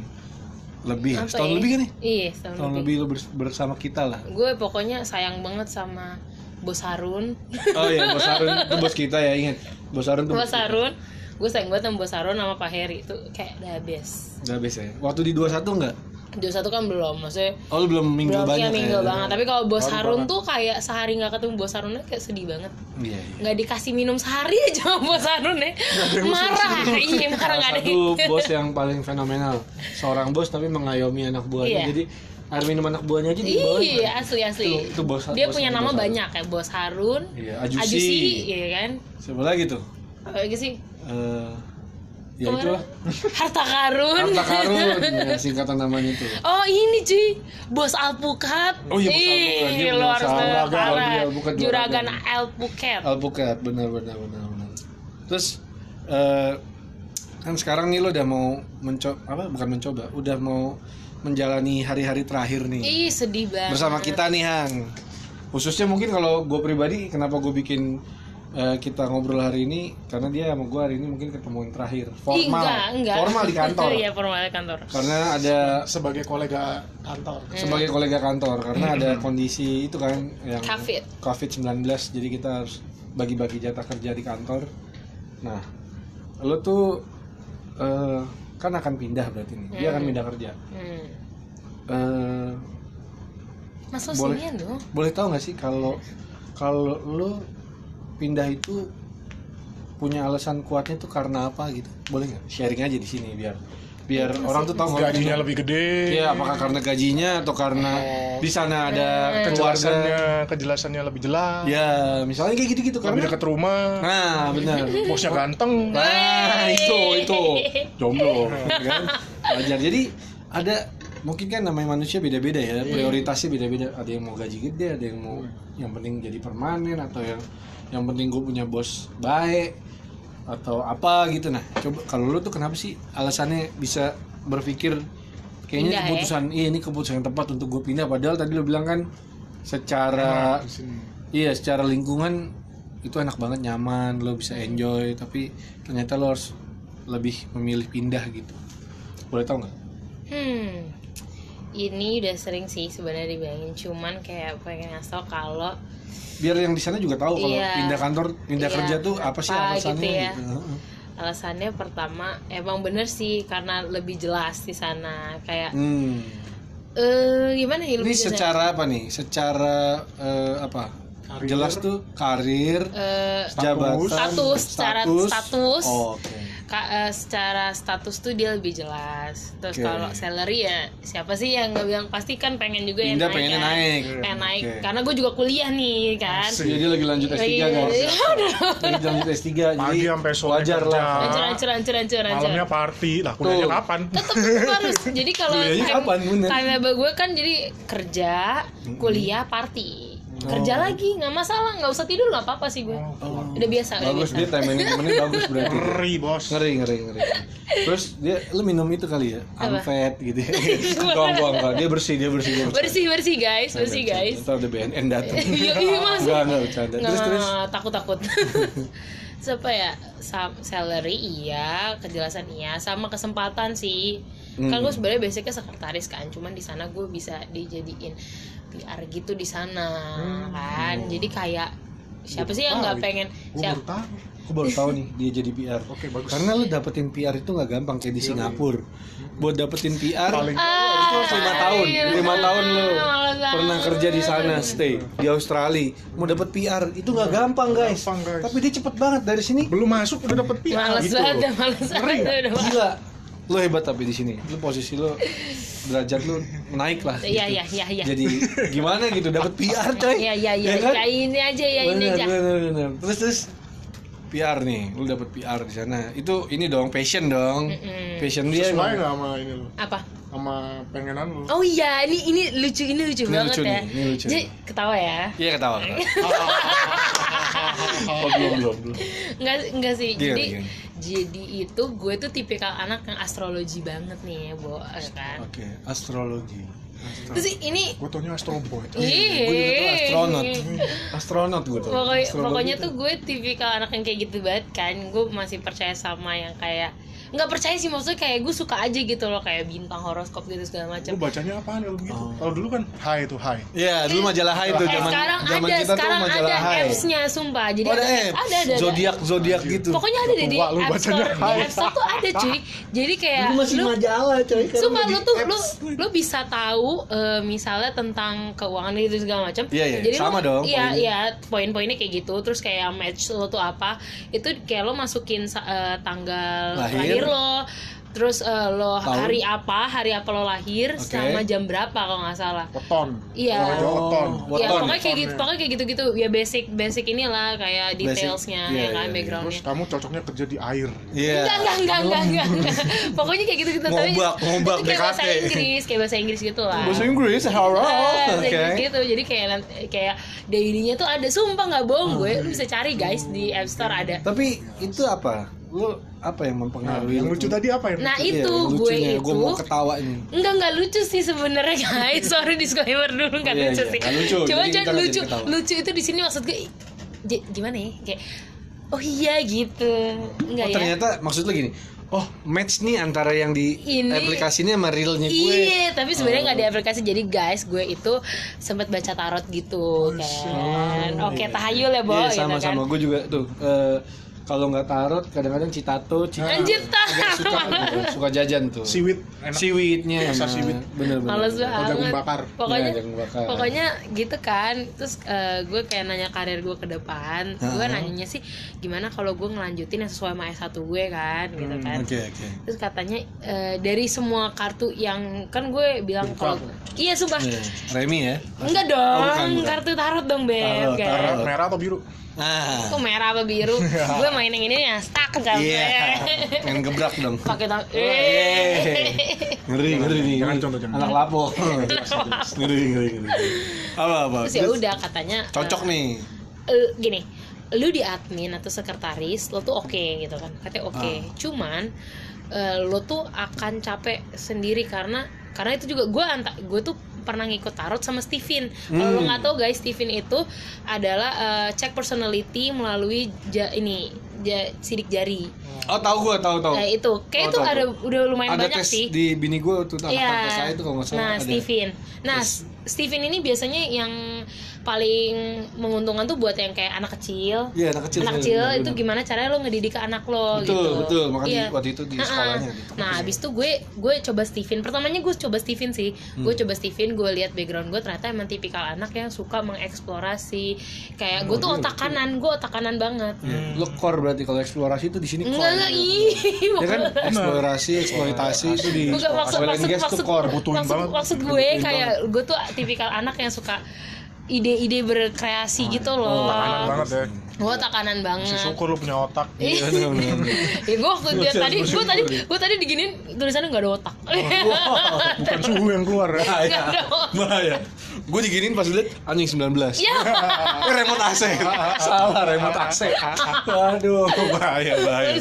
Speaker 1: lebih?
Speaker 3: Apa
Speaker 1: setahun
Speaker 3: ya?
Speaker 1: lebih kan nih?
Speaker 3: Iya, setahun
Speaker 1: Setahun
Speaker 3: lebih.
Speaker 1: lebih lo bers- bersama kita lah.
Speaker 3: Gue pokoknya sayang banget sama Bos Harun.
Speaker 1: Oh iya, Bos Harun itu bos kita ya ingat. Bos Harun tuh
Speaker 3: Bos Harun. Gue sayang banget sama Bos Harun sama Pak Heri itu kayak the best.
Speaker 1: Gak bisa ya. Waktu di 21 enggak?
Speaker 3: Dua satu kan belum, maksudnya
Speaker 1: Oh lu belum minggu
Speaker 3: belum
Speaker 1: banyak
Speaker 3: ya minggu
Speaker 1: ya?
Speaker 3: banget. Tapi kalau Bos Harun
Speaker 2: banget.
Speaker 3: tuh kayak sehari nggak ketemu Bos Harunnya kayak sedih banget.
Speaker 1: Iya, iya.
Speaker 3: Nggak dikasih minum sehari aja sama Bos Harun ya. Marah, iya marah nggak ada.
Speaker 1: satu bos yang paling fenomenal. Seorang bos tapi mengayomi anak buahnya.
Speaker 3: Iya.
Speaker 1: Jadi air minum anak buahnya aja di bawah.
Speaker 3: Iya asli asli.
Speaker 1: Itu- itu Bos-
Speaker 3: Dia
Speaker 1: Bos-
Speaker 3: punya
Speaker 1: Bos
Speaker 3: nama
Speaker 1: Harun.
Speaker 3: banyak kayak Bos Harun,
Speaker 1: Iya, Ajusi.
Speaker 3: iya kan?
Speaker 1: Siapa lagi tuh?
Speaker 3: Lagi sih?
Speaker 1: Eh, ya itulah.
Speaker 3: Harta Karun.
Speaker 1: Harta Karun. Ya, singkatan namanya itu.
Speaker 3: Oh ini cuy, Bos Alpukat.
Speaker 1: Oh iya, Bos Alpukat.
Speaker 3: Lu harus Juragan
Speaker 1: banget.
Speaker 3: Alpukat.
Speaker 1: Alpukat, benar benar benar benar. Terus eh, kan sekarang nih lo udah mau mencoba apa bukan mencoba, udah mau menjalani hari-hari terakhir nih.
Speaker 3: Ih sedih banget.
Speaker 1: bersama kita nih Han khususnya mungkin kalau gue pribadi kenapa gue bikin eh, kita ngobrol hari ini karena dia sama gue hari ini mungkin ketemuan terakhir formal
Speaker 3: enggak, enggak.
Speaker 1: formal di kantor
Speaker 3: Iya formal di kantor.
Speaker 1: karena ada
Speaker 2: Sebagai kolega kantor.
Speaker 1: sebagai kolega kantor karena ada kondisi itu kan yang
Speaker 3: Covid.
Speaker 1: covid 19 jadi kita harus bagi-bagi jatah kerja di kantor nah lo tuh eh, kan akan pindah berarti nih dia akan
Speaker 3: Hmm.
Speaker 1: pindah kerja
Speaker 3: Hmm.
Speaker 1: Eh,
Speaker 3: Mas lo
Speaker 1: Boleh.
Speaker 3: dong.
Speaker 1: boleh tahu nggak sih kalau kalau lu pindah itu punya alasan kuatnya tuh karena apa gitu. Boleh nggak? Sharing aja di sini biar biar orang tuh tahu
Speaker 2: gajinya lebih gede.
Speaker 1: Iya, apakah karena gajinya atau karena di sana ada keluarga?
Speaker 2: kejelasannya kejelasannya lebih jelas.
Speaker 1: Ya, misalnya kayak gitu-gitu
Speaker 2: lebih
Speaker 1: karena
Speaker 2: dekat rumah.
Speaker 1: Nah, benar.
Speaker 2: bosnya ganteng.
Speaker 1: Nah, itu itu. Jomblo kan. Wajar. Jadi ada mungkin kan namanya manusia beda-beda ya, prioritasnya beda-beda. Ada yang mau gaji gede, ada yang mau yang penting jadi permanen atau yang yang penting gue punya bos baik atau apa gitu nah coba kalau lu tuh kenapa sih alasannya bisa berpikir kayaknya
Speaker 3: Pindah, ya?
Speaker 1: keputusan iya ini keputusan yang tepat untuk gue pindah padahal tadi lu bilang kan secara
Speaker 2: sini.
Speaker 1: Iya, secara lingkungan itu enak banget, nyaman, lo bisa enjoy, tapi ternyata lo harus lebih memilih pindah gitu. Boleh tau nggak?
Speaker 3: Hmm. Ini udah sering sih sebenarnya dibayangin, cuman kayak pengen ngasih tau kalau
Speaker 1: Biar yang di sana juga tahu kalau
Speaker 3: Iya.
Speaker 1: pindah kantor, pindah
Speaker 3: Iya,
Speaker 1: kerja tuh apa sih alasannya
Speaker 3: gitu ya.
Speaker 1: gitu. Heeh.
Speaker 3: alasannya pertama emang bener sih karena lebih jelas di sana kayak
Speaker 1: Hmm.
Speaker 3: eh gimana ya
Speaker 1: Ini
Speaker 3: jelas?
Speaker 1: secara apa nih? Secara eh, apa?
Speaker 2: Karir.
Speaker 1: Jelas tuh karir,
Speaker 3: Eh,
Speaker 1: jabatan,
Speaker 3: Status, secara status.
Speaker 1: Oh, Oke.
Speaker 3: Eh, secara status tuh dia lebih jelas. Terus
Speaker 1: Oke.
Speaker 3: kalau salary ya siapa sih yang nggak bilang pasti kan pengen juga yang
Speaker 1: Pindah
Speaker 3: naik
Speaker 1: pengennya
Speaker 3: kan?
Speaker 1: naik.
Speaker 3: Pengen naik
Speaker 1: Oke.
Speaker 3: karena gue juga kuliah nih kan.
Speaker 2: Asik.
Speaker 1: Jadi lagi lanjut S3
Speaker 3: Iya,
Speaker 1: guys.
Speaker 3: iya,
Speaker 1: Lagi lanjut S3 jadi
Speaker 2: sampai sore
Speaker 1: wajar
Speaker 2: kerja.
Speaker 1: lah.
Speaker 3: Hancur, hancur, hancur, hancur, hancur.
Speaker 2: malamnya party lah kuliahnya
Speaker 1: Tuh.
Speaker 2: kapan
Speaker 3: tetap harus jadi kalau time-
Speaker 1: kapan,
Speaker 3: timetable gue kan jadi kerja kuliah party kerja lagi nggak masalah nggak usah tidur nggak apa apa sih gue.
Speaker 1: Oh.
Speaker 3: udah biasa udah
Speaker 1: Bagus
Speaker 3: biasa
Speaker 1: dia time managementnya bagus berarti.
Speaker 2: ngeri bos.
Speaker 1: Ngeri ngeri ngeri. Terus dia lu minum itu kali ya?
Speaker 3: Apa?
Speaker 1: unfed gitu ya? Enggak enggak dia bersih dia bersih dia
Speaker 3: bersih. Bersih guys bersih guys.
Speaker 1: Ntar ada BNN datang
Speaker 3: iya iya mas.
Speaker 1: Enggak enggak bercanda. Terus terus?
Speaker 3: takut takut. Siapa ya? Salary iya. Kejelasan iya. Sama kesempatan sih. Kan
Speaker 1: Hmm.
Speaker 3: gue sebenarnya basicnya sekretaris kan. Cuman di sana gue bisa dijadiin PR gitu di sana kan? jadi kayak siapa sih yang nggak pengen
Speaker 2: gue
Speaker 3: siapa
Speaker 2: baru tahu.
Speaker 1: Aku baru tahu nih dia jadi PR
Speaker 2: Oke, bagus.
Speaker 1: karena lu dapetin PR itu nggak gampang kayak di Singapura. Buat dapetin PR
Speaker 2: Paling-
Speaker 1: itu harus lima tahun
Speaker 3: iya.
Speaker 1: lima tahun lu. Pernah kerja di sana stay di Australia. Mau dapet PR itu nggak gampang guys.
Speaker 2: Gampang, guys.
Speaker 1: tapi dia cepet banget dari sini.
Speaker 2: Belum masuk udah dapet PR
Speaker 3: males
Speaker 2: gitu
Speaker 3: banget males banget
Speaker 1: gila lo hebat tapi di sini lo posisi lo derajat lo naik lah
Speaker 3: Iya,
Speaker 1: gitu.
Speaker 3: iya, iya, iya.
Speaker 1: jadi gimana gitu dapat PR coy
Speaker 3: ya ya ya
Speaker 1: kan?
Speaker 3: ya ini aja ya ini
Speaker 1: Bener,
Speaker 3: aja
Speaker 1: bener, bener. terus terus PR nih lo dapat PR di sana itu ini dong passion dong
Speaker 3: Mm-mm.
Speaker 1: passion dia
Speaker 2: sesuai nggak sama ini lo
Speaker 3: apa
Speaker 2: sama pengenan lo
Speaker 3: Oh iya, ini ini lucu ini lucu
Speaker 1: Ini
Speaker 3: banget
Speaker 1: lucu
Speaker 3: ya.
Speaker 1: nih, ini lucu
Speaker 3: Jadi
Speaker 1: nih.
Speaker 3: ketawa ya.
Speaker 1: iya ketawa oh, belum belum belum
Speaker 3: Enggak enggak sih.
Speaker 1: Gimana,
Speaker 3: jadi
Speaker 1: gimana?
Speaker 3: Jadi itu gue tuh tipikal anak yang astrologi banget nih ya, Bo, ya kan.
Speaker 1: oke astrologi.
Speaker 3: Terus ini
Speaker 2: gue taunya Astro Boy.
Speaker 1: Gue juga astronot. Astronot gue tuh.
Speaker 3: Pokoknya, pokoknya tuh gue tipikal anak yang kayak gitu banget kan. Gue masih percaya sama yang kayak nggak percaya sih maksudnya kayak gue suka aja gitu loh kayak bintang horoskop gitu segala macam
Speaker 2: Lu bacanya apaan kalau begitu?
Speaker 1: Oh.
Speaker 2: Kalau dulu kan Hai tuh Hai.
Speaker 1: Iya, dulu majalah Hai tuh
Speaker 3: eh,
Speaker 1: zaman
Speaker 3: sekarang
Speaker 1: zaman
Speaker 3: ada
Speaker 1: kita tuh
Speaker 3: sekarang
Speaker 1: majalah
Speaker 3: ada
Speaker 1: Hai.
Speaker 3: apps-nya sumpah jadi
Speaker 1: Oh, ada apps.
Speaker 3: ada ada, ada.
Speaker 1: Zodiak zodiak gitu.
Speaker 3: pokoknya ada deh di
Speaker 2: Tua lu
Speaker 3: App
Speaker 2: bacanya
Speaker 3: Store di
Speaker 2: Hai.
Speaker 3: App Store tuh ada cuy jadi kayak
Speaker 1: Dulu masih
Speaker 3: lu
Speaker 1: majalah coy. sekarang
Speaker 3: Sumpah lu tuh
Speaker 1: apps.
Speaker 3: lu lu bisa tahu eh, misalnya tentang keuangan itu segala macam.
Speaker 1: Iya, iya.
Speaker 3: Jadi
Speaker 1: Sama
Speaker 3: lu,
Speaker 1: dong,
Speaker 3: Iya iya poin-poinnya kayak gitu. Terus kayak match lo tuh apa? Itu kayak lo masukin eh, tanggal
Speaker 1: Lahir.
Speaker 3: Lahir, lo. Terus eh, lo
Speaker 1: Tahun.
Speaker 3: hari apa, hari apa lo lahir,
Speaker 1: Oke.
Speaker 3: sama jam berapa kalau nggak salah.
Speaker 2: Weton.
Speaker 3: Iya.
Speaker 2: Jawa weton.
Speaker 1: Oh,
Speaker 3: Ya pokoknya kayak gitu, pokoknya kayak gitu-gitu. Ya basic basic inilah kayak
Speaker 1: Basic.
Speaker 3: detailsnya
Speaker 1: Iya,
Speaker 3: ya kan
Speaker 1: iya, iya.
Speaker 2: Terus
Speaker 3: backgroundnya.
Speaker 2: kamu cocoknya kerja di air.
Speaker 1: Iya.
Speaker 3: Enggak, enggak, enggak, enggak, enggak, enggak. Pokoknya kayak gitu-gitu
Speaker 1: Ngobak, ngobak
Speaker 3: itu kayak bahasa. Inggris, kayak bahasa Inggris gitu lah.
Speaker 1: Bahasa Inggris, hello.
Speaker 3: Ah, bahasa. Inggris gitu. Jadi kayak nanti- kayak daily-nya tuh ada sumpah nggak bohong gue. Lu bisa cari guys di App Store ada.
Speaker 1: Tapi itu apa? Lu apa yang
Speaker 2: Nah,
Speaker 1: mempengaruhi?
Speaker 2: yang
Speaker 1: lu
Speaker 2: lucu tadi apa yang
Speaker 3: Nah,
Speaker 2: lucu?
Speaker 1: Iya,
Speaker 3: itu
Speaker 1: yang
Speaker 3: gue
Speaker 1: lucunya.
Speaker 3: itu
Speaker 1: Gue mau ketawa ini.
Speaker 3: Enggak enggak lucu sih sebenarnya guys. Sorry disclaimer dulu enggak
Speaker 1: Iya,
Speaker 3: lucu
Speaker 1: iya,
Speaker 3: sih.
Speaker 1: nggak lucu.
Speaker 3: Cuma
Speaker 1: nggak
Speaker 3: lucu. Lucu itu di sini maksud gue j- gimana ya? Kayak oh iya gitu. Enggak
Speaker 1: Oh,
Speaker 3: ya?
Speaker 1: ternyata maksud lu gini. Oh, match nih antara yang di
Speaker 3: Ini-
Speaker 1: aplikasi ini sama realnya gue.
Speaker 3: Iya, tapi sebenarnya nggak
Speaker 1: Oh.
Speaker 3: di aplikasi. Jadi guys, gue itu sempat baca tarot gitu kan. Oke, tahayul ya, Bo,
Speaker 1: Iya,
Speaker 3: gitu kan.
Speaker 1: sama-sama. Gue juga tuh. eh, kalau nggak tarot, kadang-kadang citato, cita.
Speaker 3: Anjir,
Speaker 1: suka suka jajan tuh.
Speaker 2: Siwit enak.
Speaker 1: Siwitnya
Speaker 2: Rasa
Speaker 1: enak.
Speaker 2: siwit.
Speaker 1: Bener bener.
Speaker 3: Males
Speaker 1: bener.
Speaker 3: banget.
Speaker 2: bakar.
Speaker 3: Pokoknya
Speaker 1: Iya, jagung bakar.
Speaker 3: pokoknya gitu kan. Terus eh, gue kayak nanya karir gue ke depan. Gue nanyanya sih gimana kalau gue ngelanjutin yang sesuai sama S1 gue kan gitu kan.
Speaker 1: Oke oke.
Speaker 3: Terus katanya eh, dari semua kartu yang kan gue bilang kalau iya sumpah
Speaker 1: Iya. Remi ya.
Speaker 3: enggak dong
Speaker 1: Oh, bukan, bukan.
Speaker 3: kartu tarot dong beb
Speaker 1: Tarot,
Speaker 3: kayak
Speaker 1: tarot.
Speaker 2: Merah atau biru?
Speaker 1: Nah.
Speaker 3: Kok merah apa biru gue main yang ini yang stuck kan
Speaker 1: Iya. Pengen gebrak dong.
Speaker 3: pakai tang
Speaker 1: Yeay.
Speaker 3: eh
Speaker 1: Ngeri ngeri nih.
Speaker 2: Jangan contoh, jangan.
Speaker 1: Anak lapo. ngeri ngeri ngeri. Apa apa?
Speaker 3: terus ya udah katanya
Speaker 1: Cocok
Speaker 3: eh,
Speaker 1: nih.
Speaker 3: eh, gini lu di admin atau sekretaris lo tuh oke gitu kan katanya oke
Speaker 1: Ah.
Speaker 3: cuman eh, lo tuh akan capek sendiri karena karena itu juga gue anta gue tuh pernah ngikut tarot sama Steven kalau lo
Speaker 1: Hmm.
Speaker 3: nggak tahu guys Steven itu adalah eh, cek personality melalui ja, ini ja- sidik jari
Speaker 1: Oh tahu gua tahu tahu.
Speaker 3: Nah, itu kayak
Speaker 1: Oh,
Speaker 3: itu
Speaker 1: tahu,
Speaker 3: ada
Speaker 1: tahu.
Speaker 3: udah lumayan
Speaker 1: Ada
Speaker 3: banyak
Speaker 1: tes
Speaker 3: sih
Speaker 1: di bini gua tuh anak tante saya itu kalau nggak salah
Speaker 3: Nah,
Speaker 1: ada.
Speaker 3: Steven. Nah,
Speaker 1: Terus-
Speaker 3: S- Steven ini biasanya yang paling menguntungkan tuh buat yang kayak anak kecil.
Speaker 1: Iya anak kecil.
Speaker 3: anak kecil
Speaker 1: bener,
Speaker 3: itu
Speaker 1: bener.
Speaker 3: gimana caranya lo ngedidik ke anak lo
Speaker 1: Betul
Speaker 3: gitu.
Speaker 1: betul makanya
Speaker 3: Iya.
Speaker 1: waktu itu di
Speaker 3: Ha-ha.
Speaker 1: sekolahnya. gitu.
Speaker 3: Nah, abis itu gue gue coba Steven. Pertamanya gue coba Steven sih.
Speaker 1: Hmm.
Speaker 3: Gue coba Steven, gue lihat background gue ternyata emang tipikal anak yang suka mengeksplorasi. Kayak gue tuh otak kanan, gue otak kanan banget.
Speaker 1: Iya. Lo core berarti kalau eksplorasi itu di sini core.
Speaker 3: Enggak ih.
Speaker 1: Ya kan eksplorasi, eksploitasi itu di
Speaker 3: Bukan maksud maksud maksud
Speaker 2: butuhin
Speaker 3: maksud,
Speaker 2: banget.
Speaker 3: maksud gue kayak gue tuh tipikal anak yang suka ide-ide berkreasi gitu loh.
Speaker 2: Kanan banget ya.
Speaker 3: Gue takanan
Speaker 2: Si
Speaker 3: banget.
Speaker 2: syukur lu punya otak.
Speaker 3: Iya. Ya gue waktu dia tadi gue tadi gue tadi diginin tulisannya nggak ada otak.
Speaker 2: Bukan suhu yang keluar ya.
Speaker 1: Bahaya.
Speaker 3: ada otak.
Speaker 1: Bahaya. Gue diginiin pas liat anjing 19.
Speaker 3: Ya.
Speaker 1: Remote AC. Salah remote AC. Aduh, bahaya bahaya.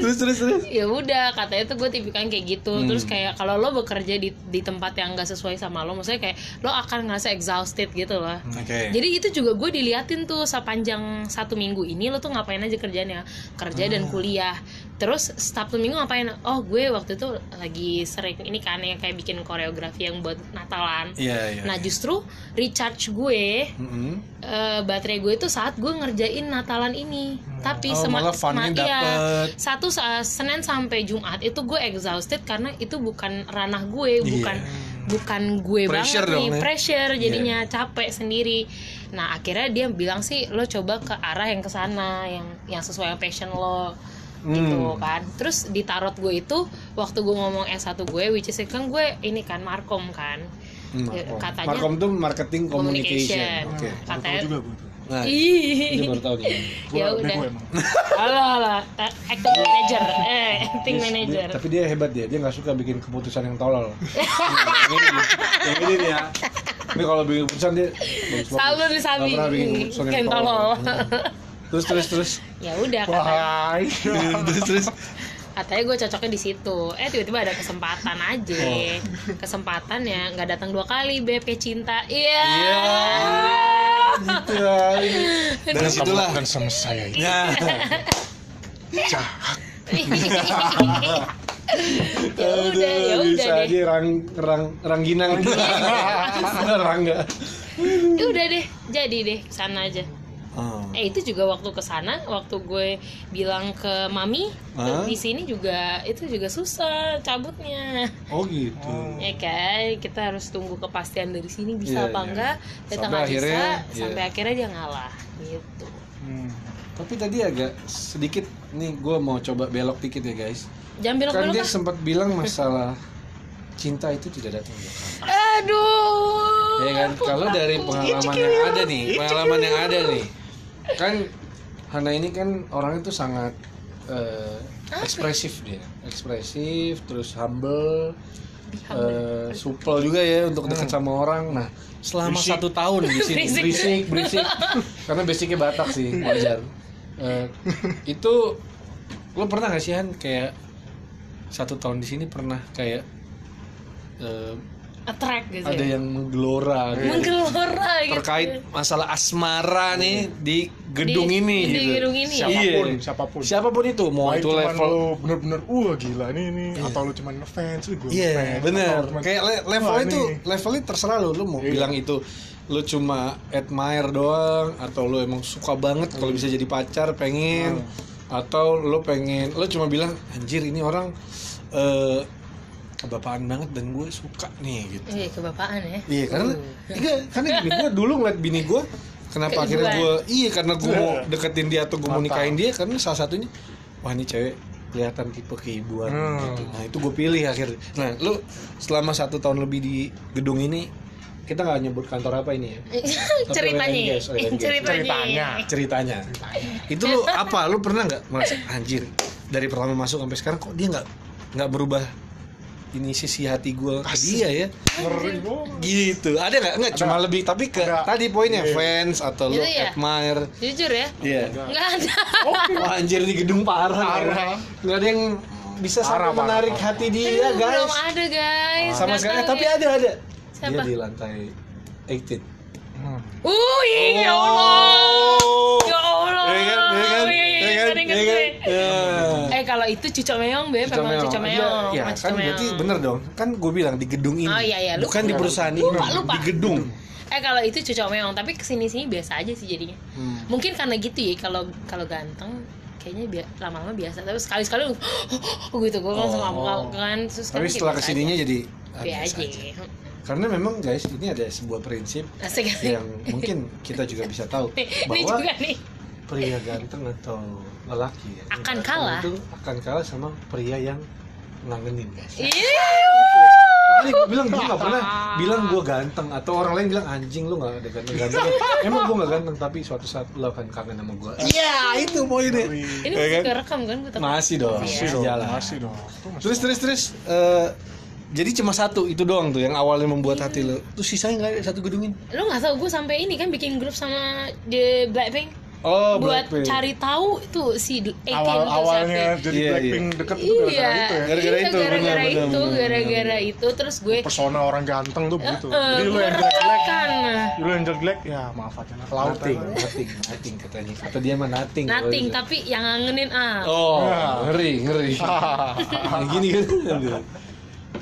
Speaker 1: Terus terus terus.
Speaker 3: ya udah katanya tuh gue tipikal kayak gitu
Speaker 1: Hmm.
Speaker 3: terus kayak kalau lo bekerja di di tempat yang gak sesuai sama lo maksudnya kayak lo akan ngerasa exhausted gitu loh
Speaker 1: Oke.
Speaker 3: Jadi itu juga gue diliatin tuh sepanjang satu minggu ini lo tuh ngapain aja kerjanya kerja dan
Speaker 1: Ah.
Speaker 3: kuliah. Terus Sabtu minggu ngapain? Oh gue waktu itu lagi sering ini kan ya kayak bikin koreografi yang buat Natalan.
Speaker 1: Iya iya.
Speaker 3: Nah justru recharge gue
Speaker 1: Mm-mm.
Speaker 3: eh, baterai gue itu saat gue ngerjain Natalan ini. Tapi
Speaker 1: Oh,
Speaker 3: sema-
Speaker 1: malah funnya
Speaker 3: sema- iya,
Speaker 1: dapet.
Speaker 3: satu sa- Senin sampai Jumat itu gue exhausted karena itu bukan ranah gue, bukan bukan gue
Speaker 1: Iya. Pressure
Speaker 3: banget nih,
Speaker 1: ya.
Speaker 3: pressure jadinya capek sendiri. Nah akhirnya dia bilang sih lo coba ke arah yang ke sana, yang yang sesuai passion lo gitu
Speaker 1: Hmm.
Speaker 3: kan. Terus di tarot gue itu waktu gue ngomong S1 gue, which is kan gue ini kan markom kan.
Speaker 1: Hmm,
Speaker 3: Ya,
Speaker 1: Markom.
Speaker 3: katanya
Speaker 1: Markom tuh marketing communication.
Speaker 3: communication.
Speaker 1: Oke.
Speaker 3: Katanya
Speaker 2: juga.
Speaker 1: Nah, ini
Speaker 3: Ih.
Speaker 1: baru tahu nih.
Speaker 3: ya
Speaker 2: Gua
Speaker 3: udah alah alah acting manager eh acting
Speaker 1: Dia-
Speaker 3: manager
Speaker 1: dia- tapi dia hebat dia, dia nggak suka bikin keputusan yang tolol. yang ini, nih. yang ini nih ya. Ini kalau bikin keputusan dia
Speaker 3: Selalu nih, Sabi.
Speaker 1: keputusan
Speaker 3: Yang tolol.
Speaker 1: Terus terus terus.
Speaker 3: ya udah katanya
Speaker 1: terus terus.
Speaker 3: katanya gue cocoknya di situ eh tiba-tiba ada kesempatan aja
Speaker 1: Oh.
Speaker 3: kesempatan ya nggak datang dua kali beb kayak cinta iya
Speaker 1: Gitu ya. Dari
Speaker 2: dan
Speaker 1: situlah.
Speaker 2: kamu akan sama saya itu.
Speaker 1: Ya.
Speaker 2: Jahat.
Speaker 3: ya udah ya udah
Speaker 1: bisa
Speaker 3: deh
Speaker 1: aja rang rang rangginang. Rangga.
Speaker 3: ya udah deh jadi deh sana aja
Speaker 1: Oh.
Speaker 3: eh itu juga waktu ke sana waktu gue bilang ke mami
Speaker 1: Hah?
Speaker 3: di sini juga itu juga susah cabutnya
Speaker 1: Oh gitu.
Speaker 3: ya kan kita harus tunggu kepastian dari sini bisa
Speaker 1: Iya,
Speaker 3: apa
Speaker 1: iya.
Speaker 3: enggak kita
Speaker 1: Sampai
Speaker 3: nggak bisa
Speaker 1: akhirnya, iya.
Speaker 3: sampai akhirnya dia ngalah gitu
Speaker 2: Hmm.
Speaker 1: Tapi tadi agak sedikit nih gue mau coba belok dikit ya guys.
Speaker 3: jangan belok
Speaker 1: Kan
Speaker 3: belok
Speaker 1: dia sempat bilang masalah cinta itu tidak datang kali.
Speaker 3: aduh
Speaker 1: Ya kan kalau dari pengalaman yang ada nih, pengalaman yang ada nih. Kan Hana ini kan orangnya tuh sangat eh, ekspresif dia, ekspresif, terus humble, eh, supel juga ya untuk dekat sama orang. Nah, selama
Speaker 2: Berisik.
Speaker 1: satu tahun di sini
Speaker 3: Berisik.
Speaker 1: berisik, berisik, karena basicnya Batak sih wajar. Eh, itu lo pernah gak sih Han kayak satu tahun di sini pernah kayak eh,
Speaker 3: attract gitu
Speaker 1: ada
Speaker 3: ya
Speaker 1: yang menggelora gitu
Speaker 3: menggelora gitu
Speaker 1: terkait masalah asmara nih di gedung
Speaker 3: Di-
Speaker 1: ini
Speaker 3: di
Speaker 1: gitu.
Speaker 3: gedung ini ya?
Speaker 2: Siapa pun,
Speaker 1: Iya.
Speaker 2: siapa
Speaker 1: pun. Siapa pun itu, mau
Speaker 2: Baik
Speaker 1: itu
Speaker 2: cuman
Speaker 1: level
Speaker 2: lu bener-bener wah gila ini ini atau lu cuman ngefans lu gue
Speaker 1: Iya,
Speaker 2: ngefans,
Speaker 1: bener.
Speaker 2: cuman,
Speaker 1: Kayak le- level
Speaker 2: wah,
Speaker 1: itu,
Speaker 2: nih.
Speaker 1: levelnya terserah lu. Lu mau
Speaker 2: Iya.
Speaker 1: bilang itu lu cuma admire doang atau lu emang suka banget kalau bisa jadi pacar, pengen. atau lo pengen lo cuma bilang anjir ini orang eh kebapaan banget dan gue suka nih gitu
Speaker 3: Iya, kebapaan ya.
Speaker 1: iya karena iya, karena bini gue dulu ngeliat bini gue kenapa
Speaker 3: Keibuan.
Speaker 1: akhirnya gue iya karena gue mau deketin dia atau gue mau nikahin dia karena salah satunya wah ini cewek kelihatan tipe keibuan
Speaker 2: Hmm.
Speaker 1: gitu. nah itu gue pilih akhirnya nah lu selama satu tahun lebih di gedung ini kita nggak nyebut kantor apa ini ya
Speaker 3: Ceritanya.
Speaker 1: Oh iya, guys.
Speaker 3: Ceritanya.
Speaker 2: Ceritanya.
Speaker 1: ceritanya itu lu apa lu pernah nggak merasa anjir dari pertama masuk sampai sekarang kok dia nggak nggak berubah ini sisi hati gue ke dia ya gitu ada nggak nggak cuma lebih tapi ke
Speaker 2: Ada.
Speaker 1: tadi poinnya
Speaker 2: Iya.
Speaker 1: fans atau lu
Speaker 3: Gitu ya?
Speaker 1: admire
Speaker 3: Jujur ya.
Speaker 1: iya
Speaker 3: Nggak ada.
Speaker 1: Wah, anjir di gedung parah
Speaker 2: Parah.
Speaker 1: nggak ada yang bisa sampai menarik
Speaker 2: parah.
Speaker 1: hati dia
Speaker 3: Aduh,
Speaker 1: guys
Speaker 3: Belum ada guys.
Speaker 1: sama sekali
Speaker 3: tahu
Speaker 1: tapi
Speaker 3: ya.
Speaker 1: ada ada
Speaker 3: Siapa?
Speaker 1: dia di lantai 18
Speaker 2: Hmm.
Speaker 3: Uh, ya Allah. Ya itu cucok meong be,
Speaker 1: Cucok
Speaker 3: memang
Speaker 1: meong.
Speaker 3: cucok
Speaker 1: Iya,
Speaker 3: meong.
Speaker 1: Ya,
Speaker 3: memang
Speaker 1: kan berarti bener dong. Kan gue bilang di gedung ini.
Speaker 3: Oh, iya, iya, lupa.
Speaker 1: Bukan di perusahaan ini,
Speaker 3: Lupa, lupa.
Speaker 1: di gedung.
Speaker 3: Eh kalau itu cucok meong, tapi ke sini sini biasa aja sih jadinya.
Speaker 1: Hmm.
Speaker 3: Mungkin karena gitu ya, kalau kalau ganteng kayaknya bi lama-lama biasa tapi sekali sekali gitu gue langsung
Speaker 1: Oh.
Speaker 3: ngamuk kan terus
Speaker 1: Tapi
Speaker 3: sekarang
Speaker 1: setelah
Speaker 3: ke
Speaker 1: sininya
Speaker 3: aja.
Speaker 1: jadi ah,
Speaker 3: biasa aja
Speaker 1: aja. Karena memang guys, ini ada sebuah prinsip
Speaker 3: asik
Speaker 1: yang mungkin kita juga bisa tahu
Speaker 3: ini
Speaker 1: bahwa
Speaker 3: juga nih
Speaker 1: pria ganteng atau lelaki ya,
Speaker 3: Akan
Speaker 1: ganteng
Speaker 3: kalah.
Speaker 1: itu akan kalah sama pria yang ngangenin guys.
Speaker 3: Iya.
Speaker 1: Makanya gue bilang gue gak pernah bilang gue ganteng atau orang lain bilang anjing lu gak ada ganteng-ganteng. Emang gue gak ganteng tapi suatu saat lu akan kangen sama gue. Iya itu poinnya.
Speaker 3: ini
Speaker 1: Ya
Speaker 3: masih
Speaker 1: kan?
Speaker 3: kerekam kan.
Speaker 1: Masih dong,
Speaker 3: Iya.
Speaker 1: masih jalan.
Speaker 2: Masih dong.
Speaker 1: Terus terus terus. eh, jadi cuma satu itu doang tuh yang awalnya membuat hati lo. Terus sisanya nggak ada satu gedungin.
Speaker 3: lu nggak tahu gue sampai ini kan bikin grup sama The Blackpink
Speaker 1: Oh,
Speaker 3: buat
Speaker 1: Blackpink.
Speaker 3: cari tahu tuh si
Speaker 2: awal
Speaker 3: tuh
Speaker 2: awalnya
Speaker 3: siapa.
Speaker 2: jadi
Speaker 1: Iya,
Speaker 2: Blackpink
Speaker 1: iya.
Speaker 2: deket itu gara-gara
Speaker 3: Iya,
Speaker 2: itu ya.
Speaker 1: Gara-gara
Speaker 3: iya,
Speaker 1: itu,
Speaker 3: gara-gara itu, gara-gara itu terus gue
Speaker 2: Persona orang ganteng tuh begitu.
Speaker 3: eh,
Speaker 2: Jadi lu yang
Speaker 3: kan
Speaker 2: lu yang jelek ya maaf aja lah. Laut
Speaker 1: Nothing, nothing, katanya. Kata dia mah nothing.
Speaker 3: nothing
Speaker 1: Kalau
Speaker 3: tapi yang ngangenin ah
Speaker 1: Oh, ngeri, ngeri. Nah, gini kan.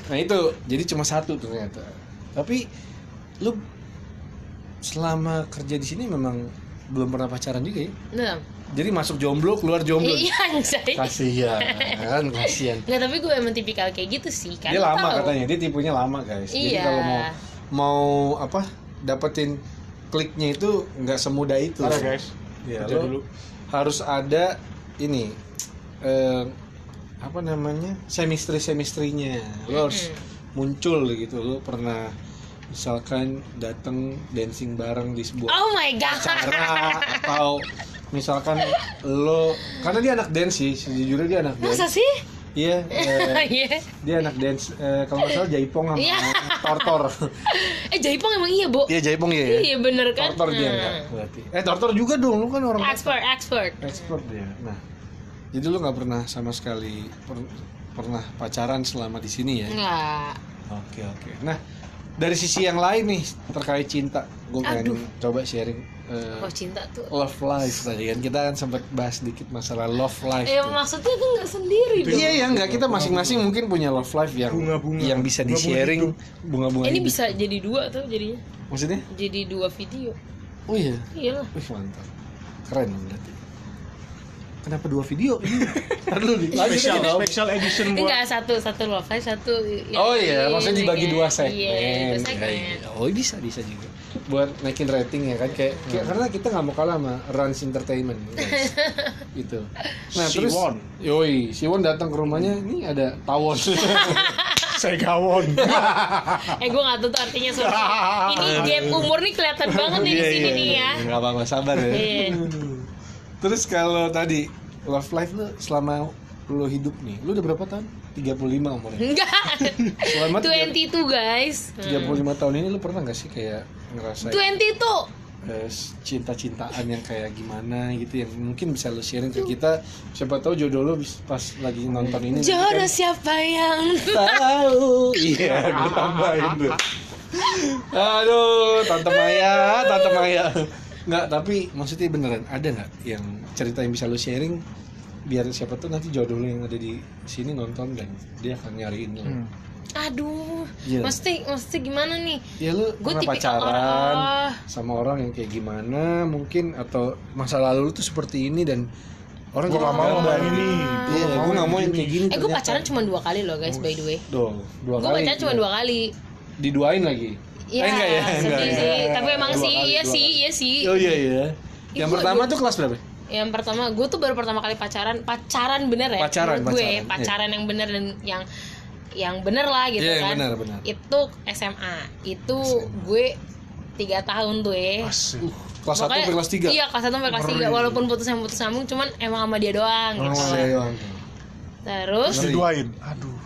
Speaker 1: Nah itu jadi cuma satu ternyata. Tapi lu selama kerja di sini memang belum pernah pacaran juga ya?
Speaker 3: nah
Speaker 1: Jadi masuk jomblo, keluar jomblo.
Speaker 3: iya anjay
Speaker 1: Kasihan, kasihan.
Speaker 3: nggak tapi gue emang tipikal kayak gitu sih kan
Speaker 1: Dia lama
Speaker 3: tahu.
Speaker 1: katanya, dia tipenya lama guys. Jadi
Speaker 3: Iya.
Speaker 1: kalau mau mau apa dapetin kliknya itu nggak semudah itu.
Speaker 2: Parah guys.
Speaker 1: Ya,
Speaker 2: Kerja
Speaker 1: lo
Speaker 2: dulu.
Speaker 1: harus ada ini eh, apa namanya semistri semestrinya. Lo harus muncul gitu. Lo pernah misalkan datang dancing bareng di sebuah
Speaker 3: oh my god.
Speaker 1: acara atau misalkan lo karena dia anak dance sih sejujurnya dia anak dance.
Speaker 3: masa sih?
Speaker 1: Iya eh,
Speaker 3: iya.
Speaker 1: dia anak dance eh, kalau nggak salah jaipong sama
Speaker 3: Iya.
Speaker 1: tortor.
Speaker 3: Eh Jaipong emang iya bo
Speaker 1: iya jaipong ya
Speaker 3: iya. Bener kan?
Speaker 1: Tortor dia
Speaker 3: Nah.
Speaker 1: enggak berarti. Eh tortor juga dong lu kan orang
Speaker 3: expert expert.
Speaker 1: Expert dia. Nah jadi lu nggak pernah sama sekali per- pernah pacaran selama di sini ya?
Speaker 3: Nggak.
Speaker 1: Oke oke. Nah dari sisi yang lain nih terkait cinta gue pengen
Speaker 3: Aduh.
Speaker 1: coba sharing eh,
Speaker 3: kalau cinta tuh
Speaker 1: love life tadi kan. Kita kan sempat bahas sedikit masalah love life
Speaker 3: ya
Speaker 1: tuh.
Speaker 3: maksudnya tuh nggak sendiri dong.
Speaker 1: Iya ya enggak kita masing-masing mungkin punya love life yang
Speaker 2: Bunga-bunga.
Speaker 1: yang bisa di
Speaker 2: Bunga-bunga
Speaker 1: sharing bunga-bunga
Speaker 3: ini
Speaker 1: hidup.
Speaker 3: bisa jadi dua tuh jadinya.
Speaker 1: Maksudnya?
Speaker 3: Jadi dua video.
Speaker 1: Oh iya?
Speaker 3: Iya lah.
Speaker 1: Wih mantap. Keren berarti kenapa dua video ini Ntar dulu nih
Speaker 2: Special, special edition buat
Speaker 3: enggak satu satu love life satu
Speaker 1: oh iya
Speaker 3: ini
Speaker 1: maksudnya dibagi
Speaker 3: kan.
Speaker 1: dua segmen
Speaker 3: iya dua
Speaker 1: Iya,
Speaker 3: segmen
Speaker 1: iya. oh bisa bisa juga buat naikin rating ya kan kayak, kayak- karena kita nggak mau kalah sama Rans Entertainment guys. itu nah terus
Speaker 2: Siwon.
Speaker 1: yoi Siwon datang ke rumahnya ini ada tawon
Speaker 2: saya gawon.
Speaker 3: eh gue nggak tahu tuh artinya soalnya ini gap umur nih kelihatan banget nih di
Speaker 1: Iya,
Speaker 3: sini
Speaker 1: iya,
Speaker 3: nih ya
Speaker 1: iya. Nggak apa-apa sabar ya. Terus kalau tadi love life lu selama lu hidup nih, lu udah berapa tahun? 35 umurnya.
Speaker 3: enggak.
Speaker 1: Selama tiga-
Speaker 3: 22 guys.
Speaker 1: 35 tahun ini lu pernah gak sih kayak ngerasain
Speaker 3: 22
Speaker 1: eh, cinta-cintaan yang kayak gimana gitu yang mungkin bisa lu sharing ke kita. Siapa tahu jodoh lu pas lagi nonton ini.
Speaker 3: Jodoh
Speaker 1: kan
Speaker 3: siapa yang
Speaker 1: tahu. Iya gue tambahin tuh. Aduh tante Maya tante Maya nggak tapi maksudnya beneran ada nggak yang cerita yang bisa lu sharing biar siapa tuh nanti jodoh lu yang ada di sini nonton dan dia akan nyariin lu
Speaker 2: Hmm.
Speaker 3: aduh
Speaker 1: Iya.
Speaker 3: mesti mesti gimana nih
Speaker 1: ya lu
Speaker 3: tipikal
Speaker 1: pacaran
Speaker 3: orang-
Speaker 1: sama orang yang kayak gimana mungkin atau masa lalu lu tuh seperti ini dan Orang
Speaker 2: Gua nggak mau ini.
Speaker 1: Iya, gue nggak mau yang kayak gini.
Speaker 3: Eh gue pacaran cuma dua kali loh guys by the way.
Speaker 1: Duh, dua
Speaker 3: Gue
Speaker 1: kali.
Speaker 3: pacaran cuma dua kali.
Speaker 1: Diduain lagi.
Speaker 3: Iya,
Speaker 1: Eh, enggak ya?
Speaker 3: sedih
Speaker 1: Enggak,
Speaker 3: sih.
Speaker 1: enggak.
Speaker 3: Tapi emang
Speaker 1: Dua
Speaker 3: sih,
Speaker 1: kali,
Speaker 3: iya sih,
Speaker 1: kali.
Speaker 3: iya sih.
Speaker 1: Oh iya iya. Yang
Speaker 3: Ibu-
Speaker 1: pertama
Speaker 3: ibu-
Speaker 1: tuh kelas berapa?
Speaker 3: Yang pertama, gue tuh baru pertama kali pacaran, pacaran bener ya.
Speaker 1: Pacaran,
Speaker 3: menurut gue,
Speaker 1: pacaran,
Speaker 3: pacaran yang bener dan yang yang bener lah gitu
Speaker 1: Iya, yang
Speaker 3: kan.
Speaker 1: bener, bener.
Speaker 3: Itu SMA. Itu gue tiga tahun tuh ya.
Speaker 2: Asik.
Speaker 1: Kelas 1
Speaker 3: Pokoknya-
Speaker 1: sampai kelas 3.
Speaker 3: Iya, kelas 1 sampai kelas 3 Walaupun putus yang putus sambung Cuman emang sama dia doang
Speaker 1: Oh,
Speaker 3: gitu.
Speaker 1: iya, iya.
Speaker 3: Terus
Speaker 2: Terus diduain. Aduh.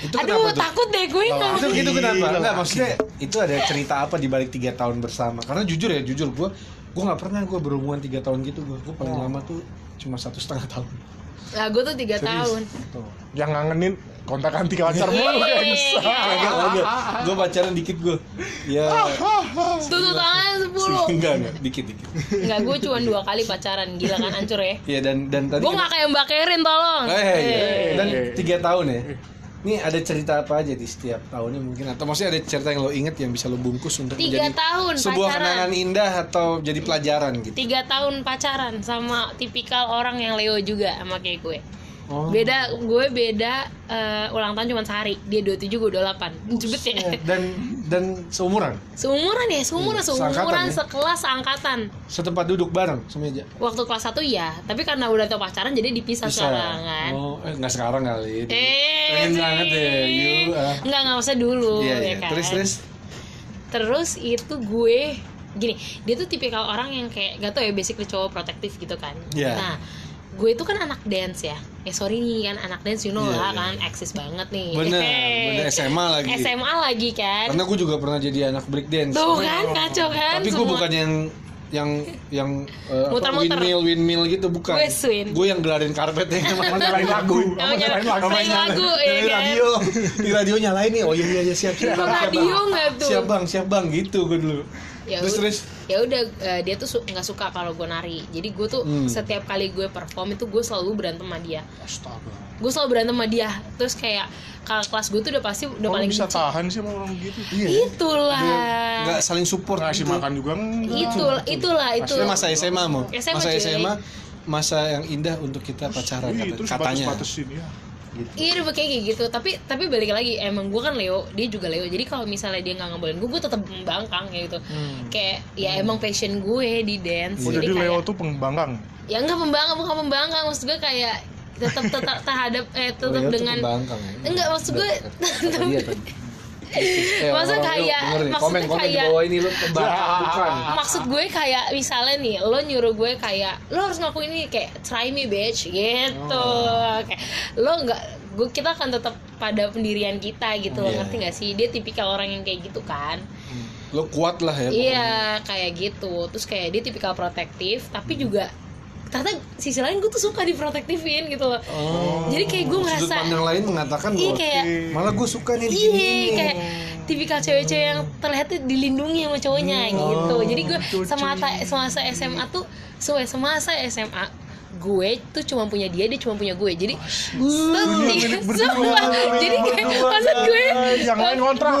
Speaker 1: Itu
Speaker 3: Aduh
Speaker 1: kenapa tuh?
Speaker 3: takut deh gue ngomong.
Speaker 1: Itu itu kenapa? Enggak maksudnya itu ada cerita apa di balik tiga tahun bersama? Karena jujur ya, jujur gue gue nggak pernah gue berhubungan tiga tahun gitu gue gue paling
Speaker 2: Oh.
Speaker 1: lama tuh cuma satu setengah tahun
Speaker 3: Nah gue tuh 3 tahun
Speaker 1: tuh
Speaker 2: Yang ngangenin kontak anti pacar
Speaker 3: Iya.
Speaker 2: mulu kayak
Speaker 1: Kagak, kagak. gue pacaran dikit gue ya
Speaker 3: tuh tangan 10
Speaker 1: enggak enggak dikit dikit
Speaker 3: Enggak gue cuma dua kali pacaran Gila kan hancur ya
Speaker 1: ya dan dan tadi
Speaker 3: Gue gak kayak Mbak Kerin tolong
Speaker 1: Eh, iya.
Speaker 3: Eh.
Speaker 1: dan tiga tahun ya ini ada cerita apa aja di setiap tahunnya mungkin? Atau maksudnya ada cerita yang lo inget yang bisa lo bungkus untuk
Speaker 3: Tiga
Speaker 1: menjadi
Speaker 3: tahun
Speaker 1: sebuah
Speaker 3: pacaran.
Speaker 1: kenangan indah atau jadi pelajaran gitu?
Speaker 3: Tiga tahun pacaran Sama tipikal orang yang Leo juga Sama kayak gue
Speaker 1: oh.
Speaker 3: Beda Gue beda eh, Ulang tahun cuma sehari. Dia 27 gue 28 Jebet ya.
Speaker 1: Dan dan seumuran?
Speaker 3: Seumuran ya Seumuran
Speaker 1: seangkatan
Speaker 3: Seumuran
Speaker 1: ya.
Speaker 3: sekelas angkatan
Speaker 1: setempat duduk bareng semeja
Speaker 3: Waktu kelas 1 ya Tapi karena udah tau pacaran Jadi dipisah
Speaker 1: bisa
Speaker 3: sekarang kan.
Speaker 1: Oh eh nggak sekarang kali.
Speaker 3: Eh,
Speaker 1: pengen banget ya you ah.
Speaker 3: Enggak, enggak usah dulu
Speaker 1: iya
Speaker 3: ya
Speaker 1: iya
Speaker 3: kan.
Speaker 1: terus terus?
Speaker 3: Terus itu gue gini, dia tuh tipikal orang yang kayak gak tau ya basically cowok protektif gitu kan.
Speaker 1: Iya.
Speaker 3: Nah, gue itu kan anak dance ya. Eh sorry nih kan anak dance you know
Speaker 1: Iya,
Speaker 3: lah
Speaker 1: iya,
Speaker 3: kan eksis banget nih.
Speaker 1: bener bener SMA lagi
Speaker 3: SMA lagi kan.
Speaker 1: karena gue juga pernah jadi anak break dance
Speaker 3: Tuh kan kacau kan.
Speaker 1: tapi gue bukan yang yang yang eh, apa,
Speaker 3: Muter-muter.
Speaker 1: windmill windmill gitu bukan
Speaker 3: Gue swing.
Speaker 1: gue yang gelarin karpetnya
Speaker 2: nyalain lagu.
Speaker 3: Sama
Speaker 2: Sama nyalain lagu.
Speaker 3: Lagu ya kan.
Speaker 1: radio di radio nyalain nih oh iya iya iya, siap siap Bang, siap,
Speaker 3: radio
Speaker 1: Bang.
Speaker 3: nggak tuh?
Speaker 1: siap bang siap bang gitu gue dulu
Speaker 3: Ya
Speaker 1: terus
Speaker 3: ya udah eh, dia tuh su- nggak suka kalau gue nari jadi gue tuh
Speaker 1: Hmm.
Speaker 3: setiap kali gue perform itu gue selalu berantem sama dia
Speaker 2: Astaga.
Speaker 3: gue selalu berantem sama dia terus kayak kakak kelas gue tuh udah pasti udah
Speaker 2: Kok
Speaker 3: paling
Speaker 2: bisa
Speaker 3: benci.
Speaker 2: tahan sih sama orang gitu?
Speaker 1: iya
Speaker 3: itulah
Speaker 1: nggak saling support
Speaker 2: Ngasih
Speaker 1: gitu.
Speaker 2: makan juga enggak.
Speaker 3: itu itulah itu
Speaker 1: masa SMA mau
Speaker 3: SMA,
Speaker 1: masa. SMA masa yang indah untuk kita pacaran
Speaker 2: Ih,
Speaker 1: kata-
Speaker 2: terus
Speaker 1: katanya
Speaker 2: batas-batasin ya.
Speaker 3: Iya dia kayak kayak gitu. Tapi tapi balik lagi emang gue kan Leo dia juga Leo. Jadi kalau misalnya dia nggak ngebolehin gue gue tetap membangkang kayak gitu. Kayak ya emang passion gue di dance.
Speaker 2: Oh,
Speaker 3: jadi
Speaker 2: jadi
Speaker 3: kayak
Speaker 2: Leo tuh pembangkang.
Speaker 3: ya nggak membangkang bukan membangkang maksud gue kayak tetap tetap terhadap eh tetap dengan
Speaker 1: pembangkang ya.
Speaker 3: enggak maksud gue
Speaker 1: tadi. Eh,
Speaker 3: Maksud
Speaker 1: orang-
Speaker 3: kayak- maksudnya
Speaker 1: komen komen di
Speaker 3: kayak-
Speaker 1: bawah ini lu pembangkang bukan?
Speaker 3: Maksud gue kayak misalnya nih lo nyuruh gue kayak lo harus ngelakuin ini kayak try me bitch gitu. Kayak lo nggak gue kita akan tetap pada pendirian kita gitu
Speaker 1: Iya.
Speaker 3: ngerti gak sih? Dia tipikal orang yang kayak gitu kan?
Speaker 1: Lo kuat lah ya
Speaker 3: iya kayak gitu. Terus kayak dia tipikal protektif tapi
Speaker 1: Hmm.
Speaker 3: juga ternyata sisi lain gue tuh suka diprotektifin gitu loh
Speaker 1: Oh.
Speaker 3: jadi kayak gue
Speaker 1: Sudut
Speaker 3: ngerasa
Speaker 1: pandang lain mengatakan
Speaker 3: iya kayak
Speaker 1: malah gue suka nih
Speaker 3: Iya,
Speaker 1: diginiin.
Speaker 3: kayak tipikal cewek-cewek yang terlihat dilindungi sama cowoknya gitu. Jadi gue semasa semasa SMA tuh semasa SMA gue tuh cuma punya dia, dia cuma punya gue. Jadi sumpah. Jadi kayak maksud gue
Speaker 2: Yang lain kontrak.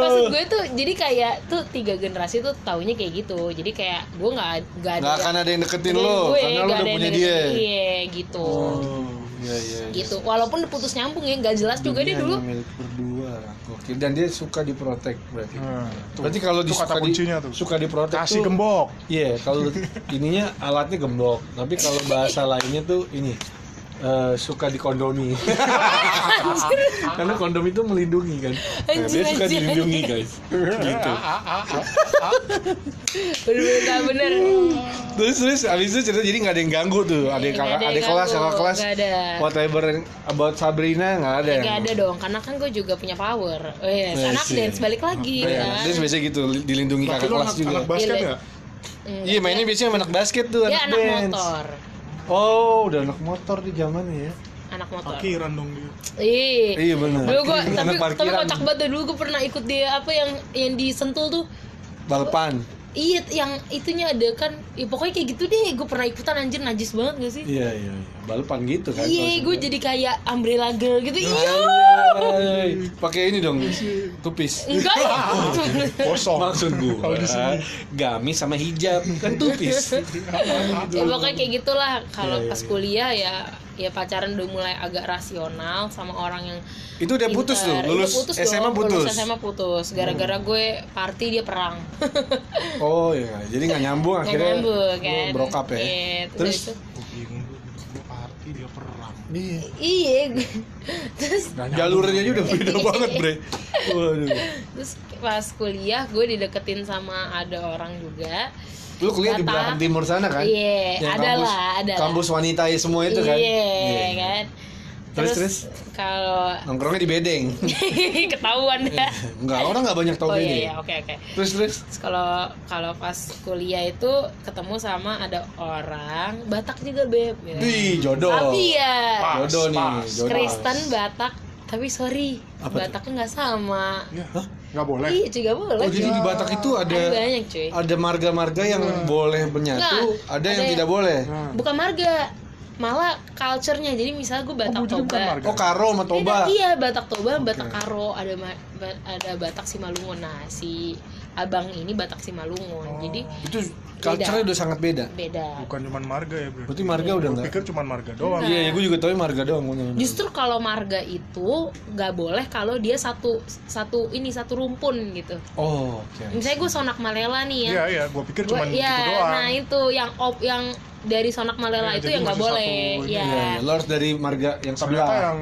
Speaker 3: maksud gue tuh jadi kayak tuh tiga generasi tuh taunya kayak gitu. Jadi kayak gue nggak nggak ada
Speaker 1: nggak akan ada yang deketin lo
Speaker 3: gue,
Speaker 1: karena lo udah
Speaker 3: ada yang
Speaker 1: punya
Speaker 3: deketin
Speaker 1: dia
Speaker 3: Iya gitu.
Speaker 1: oh iya iya iya.
Speaker 3: Gitu. Walaupun putus nyambung ya nggak jelas juga dia dulu.
Speaker 1: milik berdua Gokil. dan dia suka diprotek berarti
Speaker 2: Nah, tuh.
Speaker 1: berarti kalau disuka
Speaker 2: kata
Speaker 1: di,
Speaker 2: kuncinya tuh.
Speaker 1: suka diprotek
Speaker 2: Kasih
Speaker 1: tuh-
Speaker 2: gembok.
Speaker 1: Iya, kalau ininya alatnya gembok, tapi kalau bahasa lainnya tuh ini eh, suka dikondomi. Karena kondom itu melindungi kan. Nah, dia suka dilindungi guys. Gitu.
Speaker 3: Bener-bener nggak bener.
Speaker 1: Terus terus abis itu cerita jadi nggak ada yang ganggu tuh, ada
Speaker 3: Nggak
Speaker 1: kakak,
Speaker 3: ada yang
Speaker 1: kelas, kakak kelas,
Speaker 3: nggak
Speaker 1: whatever about Sabrina nggak ada. yang-
Speaker 3: Gak ada dong, karena kan gue juga punya power. Oh, yes.
Speaker 1: Yes,
Speaker 3: anak
Speaker 1: iya.
Speaker 3: dance balik lagi
Speaker 1: Iya,
Speaker 3: kan.
Speaker 1: dia biasanya gitu dilindungi kakak kelas
Speaker 2: anak,
Speaker 1: juga.
Speaker 2: anak basket
Speaker 3: Iya,
Speaker 2: ya?
Speaker 3: Enggak,
Speaker 1: Iya, mainnya biasanya anak basket tuh,
Speaker 3: dia
Speaker 1: anak,
Speaker 3: anak
Speaker 1: dance.
Speaker 3: motor.
Speaker 1: Oh, udah anak motor di zamannya ya.
Speaker 3: Anak motor.
Speaker 2: Parkiran dong dia.
Speaker 3: Iya.
Speaker 1: Iya benar.
Speaker 3: Dulu
Speaker 1: Anak
Speaker 3: tapi tapi kocak banget dulu gue pernah ikut dia apa yang yang disentul tuh.
Speaker 1: Balapan.
Speaker 3: Iya, yang itunya ada kan, ya, pokoknya kayak gitu deh. Gue pernah ikutan anjir najis banget gak sih?
Speaker 1: Iya iya. iya. balapan gitu kan.
Speaker 3: Iya, gue jadi kayak umbrella girl gitu. Iya.
Speaker 1: Anjay. Pakai ini dong. Tupis.
Speaker 3: Enggak ya.
Speaker 2: Kosong.
Speaker 1: Maksud gue
Speaker 2: Kalau di sini.
Speaker 1: gamis sama hijab kan tupis.
Speaker 3: ya pokoknya kayak gitulah kalau
Speaker 1: Iya, iya,
Speaker 3: pas kuliah ya ya pacaran udah mulai agak rasional sama orang yang
Speaker 1: Itu udah putus tuh, lulus
Speaker 3: putus
Speaker 1: SMA
Speaker 3: dong,
Speaker 1: putus.
Speaker 3: lulus SMA putus gara-gara gue party dia perang
Speaker 1: Oh iya, jadi nggak nyambung akhirnya.
Speaker 3: nyambung
Speaker 1: lu
Speaker 3: kan
Speaker 1: Broke up ya.
Speaker 3: Iya,
Speaker 1: Terus
Speaker 2: dia perang.
Speaker 1: iya.
Speaker 3: iya gue- terus
Speaker 2: nyambung.
Speaker 1: Jalurnya aja udah beda banget, Bre. Waduh.
Speaker 3: terus pas kuliah gue dideketin sama ada orang juga
Speaker 1: Lu kuliah di
Speaker 3: Batak.
Speaker 1: belakang timur sana kan?
Speaker 3: Iya,
Speaker 1: Yang
Speaker 3: ada
Speaker 1: kampus-
Speaker 3: lah, ada lah.
Speaker 1: Kampus wanita ya semua itu kan?
Speaker 3: iya kan
Speaker 1: Terus, terus?
Speaker 3: kalau
Speaker 1: Nongkrongnya di bedeng.
Speaker 3: ketahuan dah
Speaker 1: Enggak, orang nggak banyak tahu
Speaker 3: oh
Speaker 1: bedeng.
Speaker 3: iya iya oke oke
Speaker 1: Terus terus.
Speaker 3: Terus kalau kalau pas kuliah itu ketemu sama ada orang Batak juga beb ya.
Speaker 1: Wih, jodoh.
Speaker 3: tapi ya
Speaker 2: Pas,
Speaker 1: jodoh nih,
Speaker 2: pas.
Speaker 1: jodoh.
Speaker 3: Kristen Batak tapi sorry
Speaker 1: Apa?
Speaker 3: Bataknya nggak sama
Speaker 2: Iya. Nggak boleh.
Speaker 3: iya juga boleh
Speaker 1: Oh, jadi di Batak itu ada
Speaker 3: ada banyak cuy
Speaker 1: ada marga-marga yang boleh menyatu,
Speaker 3: Nggak,
Speaker 1: ada yang
Speaker 3: ada-
Speaker 1: tidak boleh.
Speaker 2: Nah.
Speaker 3: bukan marga malah culture-nya jadi misalnya gue Batak
Speaker 2: Oh,
Speaker 3: Toba.
Speaker 1: Oh, Karo sama Toba.
Speaker 3: Beda, iya Batak Toba, Batak Karo, ada ma- ba- ada Batak Simalungun. Nah, si abang ini Batak Simalungun.
Speaker 2: Oh.
Speaker 3: Jadi
Speaker 1: Itu culture-nya udah sangat beda.
Speaker 3: beda.
Speaker 2: Bukan cuma marga ya, Bro.
Speaker 1: Berarti marga udah
Speaker 2: Gue
Speaker 1: enggak.
Speaker 2: pikir cuma marga doang.
Speaker 1: Iya, ya, gue juga tahu marga doang.
Speaker 3: Justru kalau marga itu nggak boleh kalau dia satu satu ini satu rumpun gitu.
Speaker 1: Oh, oke.
Speaker 3: Misalnya gue sonak malela nih ya.
Speaker 2: Iya, iya, gue pikir cuma gitu
Speaker 3: ya,
Speaker 2: doang.
Speaker 3: nah itu yang op yang dari sonak malela
Speaker 2: Ya,
Speaker 3: itu
Speaker 2: jadi
Speaker 3: yang nggak boleh.
Speaker 2: satu.
Speaker 3: Ya.
Speaker 1: Iya, iya. lo harus dari marga yang
Speaker 2: Ternyata
Speaker 1: sebelah.
Speaker 2: yang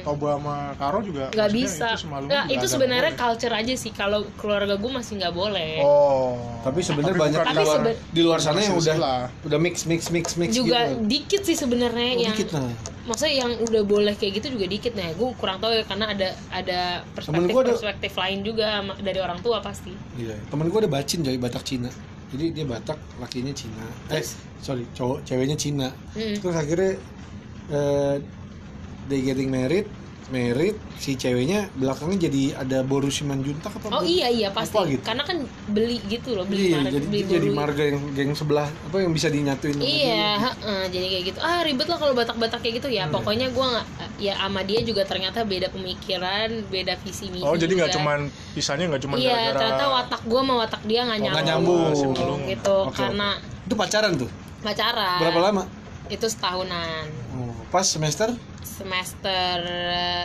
Speaker 2: Toba sama Karo juga
Speaker 3: nggak bisa.
Speaker 2: Itu,
Speaker 3: Nah, itu sebenarnya culture aja sih. Kalau keluarga gue masih nggak boleh.
Speaker 2: Oh.
Speaker 1: Tapi sebenarnya banyak
Speaker 3: Tapi
Speaker 1: luar,
Speaker 3: seben-
Speaker 1: di luar sana yang udah
Speaker 2: silsilah.
Speaker 1: udah mix mix mix mix
Speaker 3: juga
Speaker 1: gitu.
Speaker 3: dikit sih sebenarnya
Speaker 1: Oh,
Speaker 3: yang
Speaker 1: dikit nah.
Speaker 3: maksudnya yang udah boleh kayak gitu juga dikit nah gue kurang tahu ya karena ada ada perspektif
Speaker 1: ada-
Speaker 3: perspektif lain juga dari orang tua pasti
Speaker 1: Iya, temen gue ada bacin coy Batak Cina. Jadi dia Batak, lakinya Cina. Eh, sorry, cowok, ceweknya Cina.
Speaker 3: Mm.
Speaker 1: Terus akhirnya eh, they getting married, married si ceweknya belakangnya jadi ada boru Simanjuntak apa?
Speaker 3: oh iya iya pasti
Speaker 1: Apa gitu?
Speaker 3: karena kan beli gitu loh beli
Speaker 1: Iya,
Speaker 3: marga
Speaker 1: jadi
Speaker 3: beli
Speaker 1: jadi
Speaker 3: boru.
Speaker 1: marga yang geng sebelah apa yang bisa dinyatuin
Speaker 3: Iya,
Speaker 1: dia.
Speaker 3: heeh, jadi kayak gitu. Ah ribet lah kalau batak-batak kayak gitu ya.
Speaker 1: Iya.
Speaker 3: Pokoknya gua nggak, ya sama dia juga ternyata beda pemikiran, beda visi misi.
Speaker 2: Oh, jadi nggak cuman pisahnya nggak cuman
Speaker 3: Iya,
Speaker 2: gara-gara
Speaker 3: ternyata watak gua sama watak dia nggak
Speaker 2: Oh,
Speaker 3: nyambung.
Speaker 1: nggak nyambung.
Speaker 2: Simalungun.
Speaker 3: Gitu,
Speaker 1: Oke,
Speaker 3: karena
Speaker 1: Itu pacaran tuh.
Speaker 3: pacaran.
Speaker 1: Berapa lama?
Speaker 3: Itu setahunan.
Speaker 1: Oh, pas semester?
Speaker 3: Semester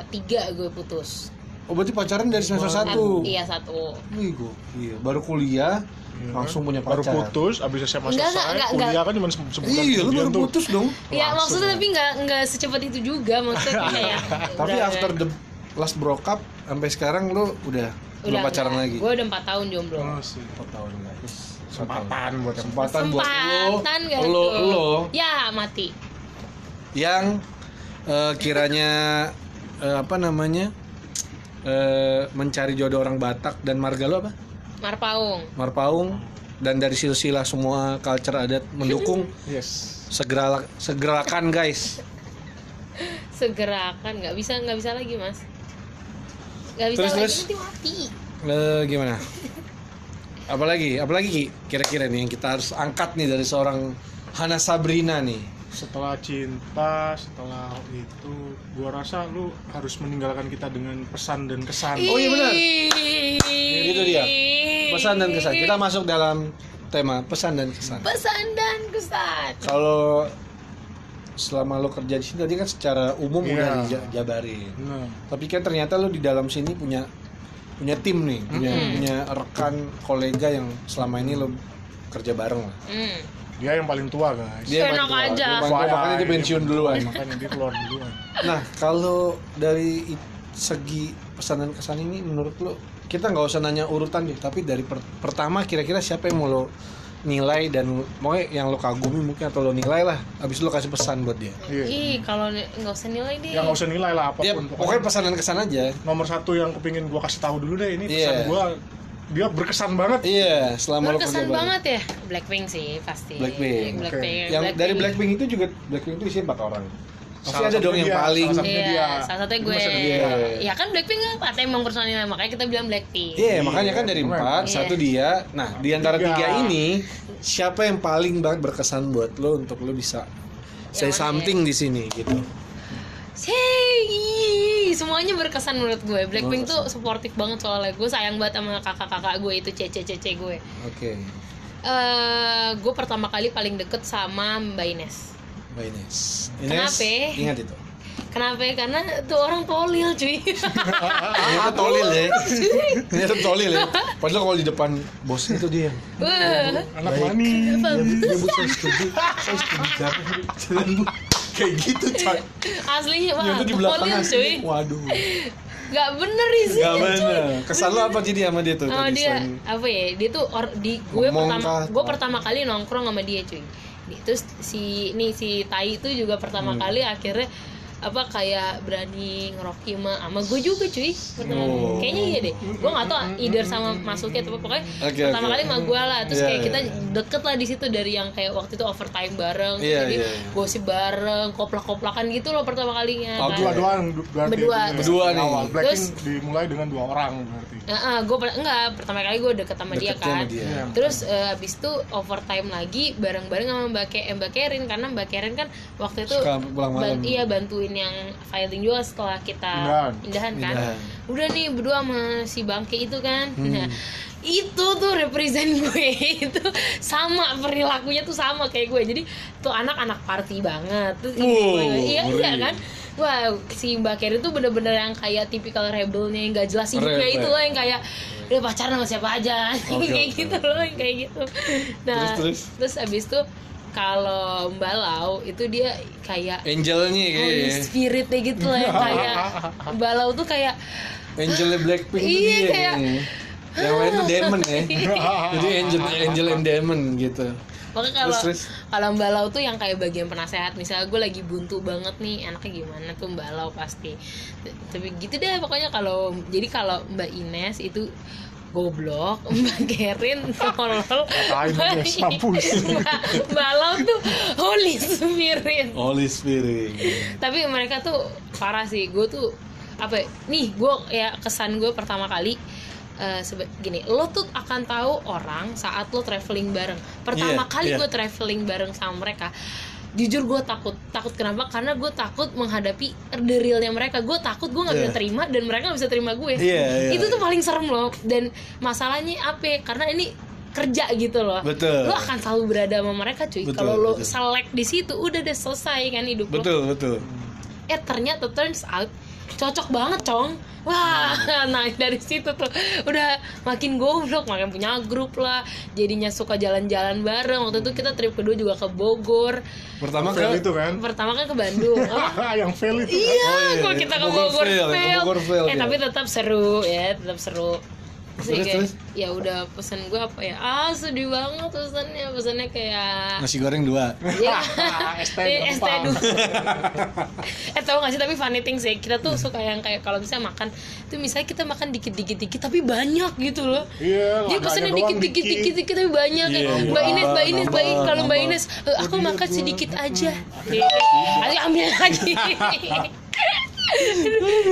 Speaker 3: 3 gue putus.
Speaker 1: Oh, berarti pacaran dari semester
Speaker 3: Sat-
Speaker 1: 1.
Speaker 3: Iya satu.
Speaker 1: Wih, gua, iya. Baru kuliah,
Speaker 2: Iya
Speaker 1: langsung punya
Speaker 2: baru
Speaker 1: pacar.
Speaker 2: putus abis SMA
Speaker 3: Enggak,
Speaker 2: selesai
Speaker 3: enggak,
Speaker 2: kuliah
Speaker 3: enggak.
Speaker 2: kan cuma se- sebulan
Speaker 1: Iya, lu baru
Speaker 2: tuh
Speaker 1: putus dong.
Speaker 3: Ya
Speaker 2: Langsung
Speaker 3: maksudnya
Speaker 2: ya.
Speaker 3: tapi nggak nggak secepat itu juga maksudnya kayak.
Speaker 1: Tapi
Speaker 3: udah-
Speaker 1: after the last broke up sampai sekarang lu udah belum pacaran lagi.
Speaker 3: Gue udah 4 tahun jomblo.
Speaker 2: Oh, sih.
Speaker 1: Empat tahun guys.
Speaker 2: kesempatan buat yang
Speaker 1: Kesempatan buat lo, lo, lo
Speaker 3: Ya mati.
Speaker 1: yang eh, kiranya eh, apa namanya eh, mencari jodoh orang Batak dan marga lo apa?
Speaker 3: Marpaung.
Speaker 1: Marpaung dan dari silsilah semua culture adat mendukung
Speaker 2: yes
Speaker 1: segera segerakan guys.
Speaker 3: Segerakan nggak bisa nggak bisa lagi mas. Nggak bisa
Speaker 1: Terus,
Speaker 3: lagi
Speaker 1: terus?
Speaker 3: nanti mati.
Speaker 1: Eh, gimana? Apalagi, apalagi Ki? Kira-kira nih yang kita harus angkat nih dari seorang Hana Sabrina nih.
Speaker 2: Setelah cinta setelah itu gua rasa lu harus meninggalkan kita dengan pesan dan kesan
Speaker 1: Oh, iya benar.
Speaker 3: Ih.
Speaker 1: Itu dia. Pesan dan kesan. Kita masuk dalam tema pesan dan kesan.
Speaker 3: Pesan dan kesan.
Speaker 1: Kalau selama lo kerja di sini tadi kan secara umum
Speaker 2: Iya.
Speaker 1: udah dijabarin.
Speaker 2: nah,
Speaker 1: Tapi kan ternyata lo di dalam sini punya punya tim nih, punya punya rekan kolega yang selama ini lo kerja bareng lah.
Speaker 3: Hmm.
Speaker 2: Dia yang paling tua guys
Speaker 1: Dia
Speaker 3: Enak
Speaker 1: paling tua.
Speaker 3: aja.
Speaker 1: Dia paling tua, makanya dia pensiun duluan.
Speaker 2: makanya dia keluar duluan
Speaker 1: Nah, kalau dari segi pesan dan kesan ini menurut lo kita nggak usah nanya urutan deh, tapi dari per- pertama kira-kira siapa yang mau lo nilai dan mau yang lo kagumi mungkin atau lo nilai lah, habis lo kasih pesan buat dia.
Speaker 2: iya
Speaker 3: Ih kalau nggak usah nilai deh.
Speaker 2: ya nggak usah nilai lah
Speaker 1: Ya,
Speaker 2: apa pun
Speaker 1: pokoknya pesan dan kesan aja.
Speaker 2: nomor satu yang kepingin gua kasih tahu dulu deh ini
Speaker 1: Iya.
Speaker 2: pesan gua dia berkesan banget
Speaker 1: Iya, selama lo kerja
Speaker 3: Berkesan banget ya Blackpink sih pasti.
Speaker 1: Blackpink.
Speaker 3: Blackpink.
Speaker 1: Yang dari Blackpink itu juga Blackpink itu isinya empat orang. Pasti
Speaker 2: Salah
Speaker 1: ada dong yang
Speaker 2: dia,
Speaker 1: paling
Speaker 2: salah satunya
Speaker 3: Iya,
Speaker 2: dia.
Speaker 3: salah satunya gue.
Speaker 1: dia.
Speaker 3: Ya kan Blackpink kan katanya emang personilnya makanya kita bilang Blackpink.
Speaker 1: Iya, makanya kan dari
Speaker 2: Iya.
Speaker 1: empat,
Speaker 3: Iya.
Speaker 1: satu dia. Nah, di antara
Speaker 2: Tiga.
Speaker 1: tiga ini, siapa yang paling banget berkesan buat lo untuk lo bisa say something di sini gitu.
Speaker 3: Hey, semuanya berkesan menurut gue. Blackpink tuh supportive banget soalnya gue sayang banget sama kakak-kakak gue itu cece-cece gue.
Speaker 1: Oke.
Speaker 3: eh gue pertama kali paling deket sama Mbak Ines.
Speaker 1: Mbak Ines.
Speaker 3: Kenapa?
Speaker 1: Ingat itu.
Speaker 3: Kenapa? Karena tuh orang tolil cuy.
Speaker 1: Ternyata tolil ya. Ternyata tolil ya. Padahal kalau di depan bosnya itu dia.
Speaker 3: Wah,
Speaker 2: anak mani
Speaker 3: apa?
Speaker 1: Ya bu saya setuju. Saya setuju jangan jangan bu. Kayak gitu coy.
Speaker 3: Mah
Speaker 1: itu di belakang
Speaker 3: cuy.
Speaker 1: Waduh.
Speaker 3: Gak bener sih.
Speaker 1: Gak bener. Kesan lu apa jadi sama dia tuh?
Speaker 3: Oh
Speaker 1: tadi
Speaker 3: dia
Speaker 1: selain-
Speaker 3: apa ya? Dia tuh or, di gue
Speaker 1: Ngomong
Speaker 3: pertama gue pertama kali nongkrong sama dia cuy. Terus si nih si Tai itu juga pertama
Speaker 1: Hmm.
Speaker 3: kali akhirnya apa kayak berani ngeroki sama sama gue juga cuy pertama
Speaker 1: Oh.
Speaker 3: kayaknya iya deh gue nggak tahu either sama masuknya atau apa pokoknya
Speaker 1: Oke,
Speaker 3: pertama
Speaker 1: oke.
Speaker 3: kali sama gue lah terus
Speaker 1: Iya,
Speaker 3: kayak kita
Speaker 1: iya.
Speaker 3: deket lah di situ dari yang kayak waktu itu overtime bareng
Speaker 1: Iya,
Speaker 3: jadi
Speaker 1: iya, iya.
Speaker 3: gosip bareng koplak-koplakan gitu loh pertama kalinya
Speaker 1: Oh,
Speaker 3: kan.
Speaker 2: dua doang berarti
Speaker 3: Berdua.
Speaker 2: itu.
Speaker 1: Berdua nih.
Speaker 2: awal
Speaker 3: Terus-
Speaker 2: dimulai dengan dua orang berarti
Speaker 3: Nah, gue enggak pertama kali gue deket sama dia
Speaker 1: Deketnya
Speaker 3: kan
Speaker 1: dia.
Speaker 2: Iya.
Speaker 3: Terus eh, abis itu overtime lagi bareng-bareng sama Mbak, Ke Mbak Kerin karena Mbak Kerin kan waktu itu
Speaker 1: Suka pulang malam.
Speaker 3: ban- iya bantuin yang filing juga setelah kita
Speaker 2: Indahan.
Speaker 3: indahan kan.
Speaker 1: Indahan.
Speaker 3: Udah nih berdua sama si Bangke itu kan.
Speaker 1: Hmm.
Speaker 3: Nah, itu tuh represent gue itu sama perilakunya tuh sama kayak gue. Jadi tuh anak-anak party banget. Terus
Speaker 1: Wow,
Speaker 3: gue- iya iya kan. Wah, si Mbak Kerin tuh bener-bener yang kayak tipikal rebelnya yang gak jelas hidupnya
Speaker 1: Rebel.
Speaker 3: itu loh yang kayak udah pacaran sama siapa aja
Speaker 1: Oke,
Speaker 3: kayak
Speaker 1: oke,
Speaker 3: gitu loh yang kayak gitu nah
Speaker 1: Terus,
Speaker 3: terus, abis itu kalau Mbak Lau itu dia kayak
Speaker 1: Angelnya
Speaker 3: Holy
Speaker 1: kayaknya.
Speaker 3: spiritnya gitu loh yang kayak Mbak Lau tuh kayak
Speaker 1: Angelnya Blackpink
Speaker 3: Iya,
Speaker 1: dia
Speaker 3: kayak-
Speaker 1: kayaknya. Yang lain tuh Demon ya. Jadi Angel Angel and Demon gitu.
Speaker 3: Makanya kalau kalau Mbak Lau tuh yang kayak bagian penasehat misalnya gue lagi buntu banget nih enaknya gimana tuh Mbak Lau pasti tapi gitu deh pokoknya kalau jadi kalau Mbak Ines itu goblok Mbak Gerin tolol. Mbak- Lau tuh holy spirit.
Speaker 1: Holy Spirit.
Speaker 3: tapi mereka tuh parah sih. Gue tuh apa ya, nih gue ya kesan gue pertama kali sebe- gini lo tuh akan tahu orang saat lo traveling bareng. Pertama
Speaker 1: Iya,
Speaker 3: kali
Speaker 1: iya.
Speaker 3: gue traveling bareng sama mereka jujur gue takut takut kenapa karena gue takut menghadapi the realnya mereka gue takut gue nggak bisa
Speaker 1: Iya.
Speaker 3: terima dan mereka nggak bisa terima gue
Speaker 1: Iya, iya.
Speaker 3: itu tuh paling serem loh dan masalahnya apa karena ini kerja gitu loh
Speaker 1: Betul.
Speaker 3: lo akan selalu berada sama mereka cuy
Speaker 1: Betul,
Speaker 3: kalau lo
Speaker 1: betul.
Speaker 3: selek di situ udah deh selesai kan hidup lo
Speaker 1: Betul, betul.
Speaker 3: eh ternyata turns out cocok banget cong wah nah dari situ tuh udah makin goblok makin punya grup lah jadinya suka jalan-jalan bareng waktu itu kita trip kedua juga ke Bogor
Speaker 1: Pertama
Speaker 2: Fail
Speaker 1: ke
Speaker 2: itu kan
Speaker 3: pertama kan ke Bandung Apa?
Speaker 2: yang fail itu kan
Speaker 3: iya
Speaker 1: Oh, iya,
Speaker 3: kok
Speaker 1: iya.
Speaker 3: kita ke
Speaker 1: Bogor
Speaker 3: Bogor,
Speaker 1: fail, ke
Speaker 3: fail.
Speaker 1: Bogor fail
Speaker 3: eh
Speaker 1: dia.
Speaker 3: tapi tetap seru ya tetap seru Terus,
Speaker 1: Terus,
Speaker 3: kayak,
Speaker 1: terus?
Speaker 3: ya udah pesan gue apa ya ah sedih banget pesannya pesannya kayak
Speaker 1: nasi goreng dua.
Speaker 3: Ya.
Speaker 2: ST
Speaker 3: Eh, ST
Speaker 2: gampang.
Speaker 3: dulu. eh tau gak sih tapi funny thing sih kita tuh suka yang kayak kalau misalnya makan itu misalnya kita makan dikit dikit dikit tapi banyak gitu loh
Speaker 2: Iya,
Speaker 3: dia pesannya dikit dikit dikit dikit tapi banyak
Speaker 1: Iya,
Speaker 3: kayak
Speaker 1: iya.
Speaker 3: mbak Ines mbak Ines mbak Ines kalau mbak
Speaker 1: nambah.
Speaker 3: Ines "Eh, aku makan sedikit aja Ayo ambil lagi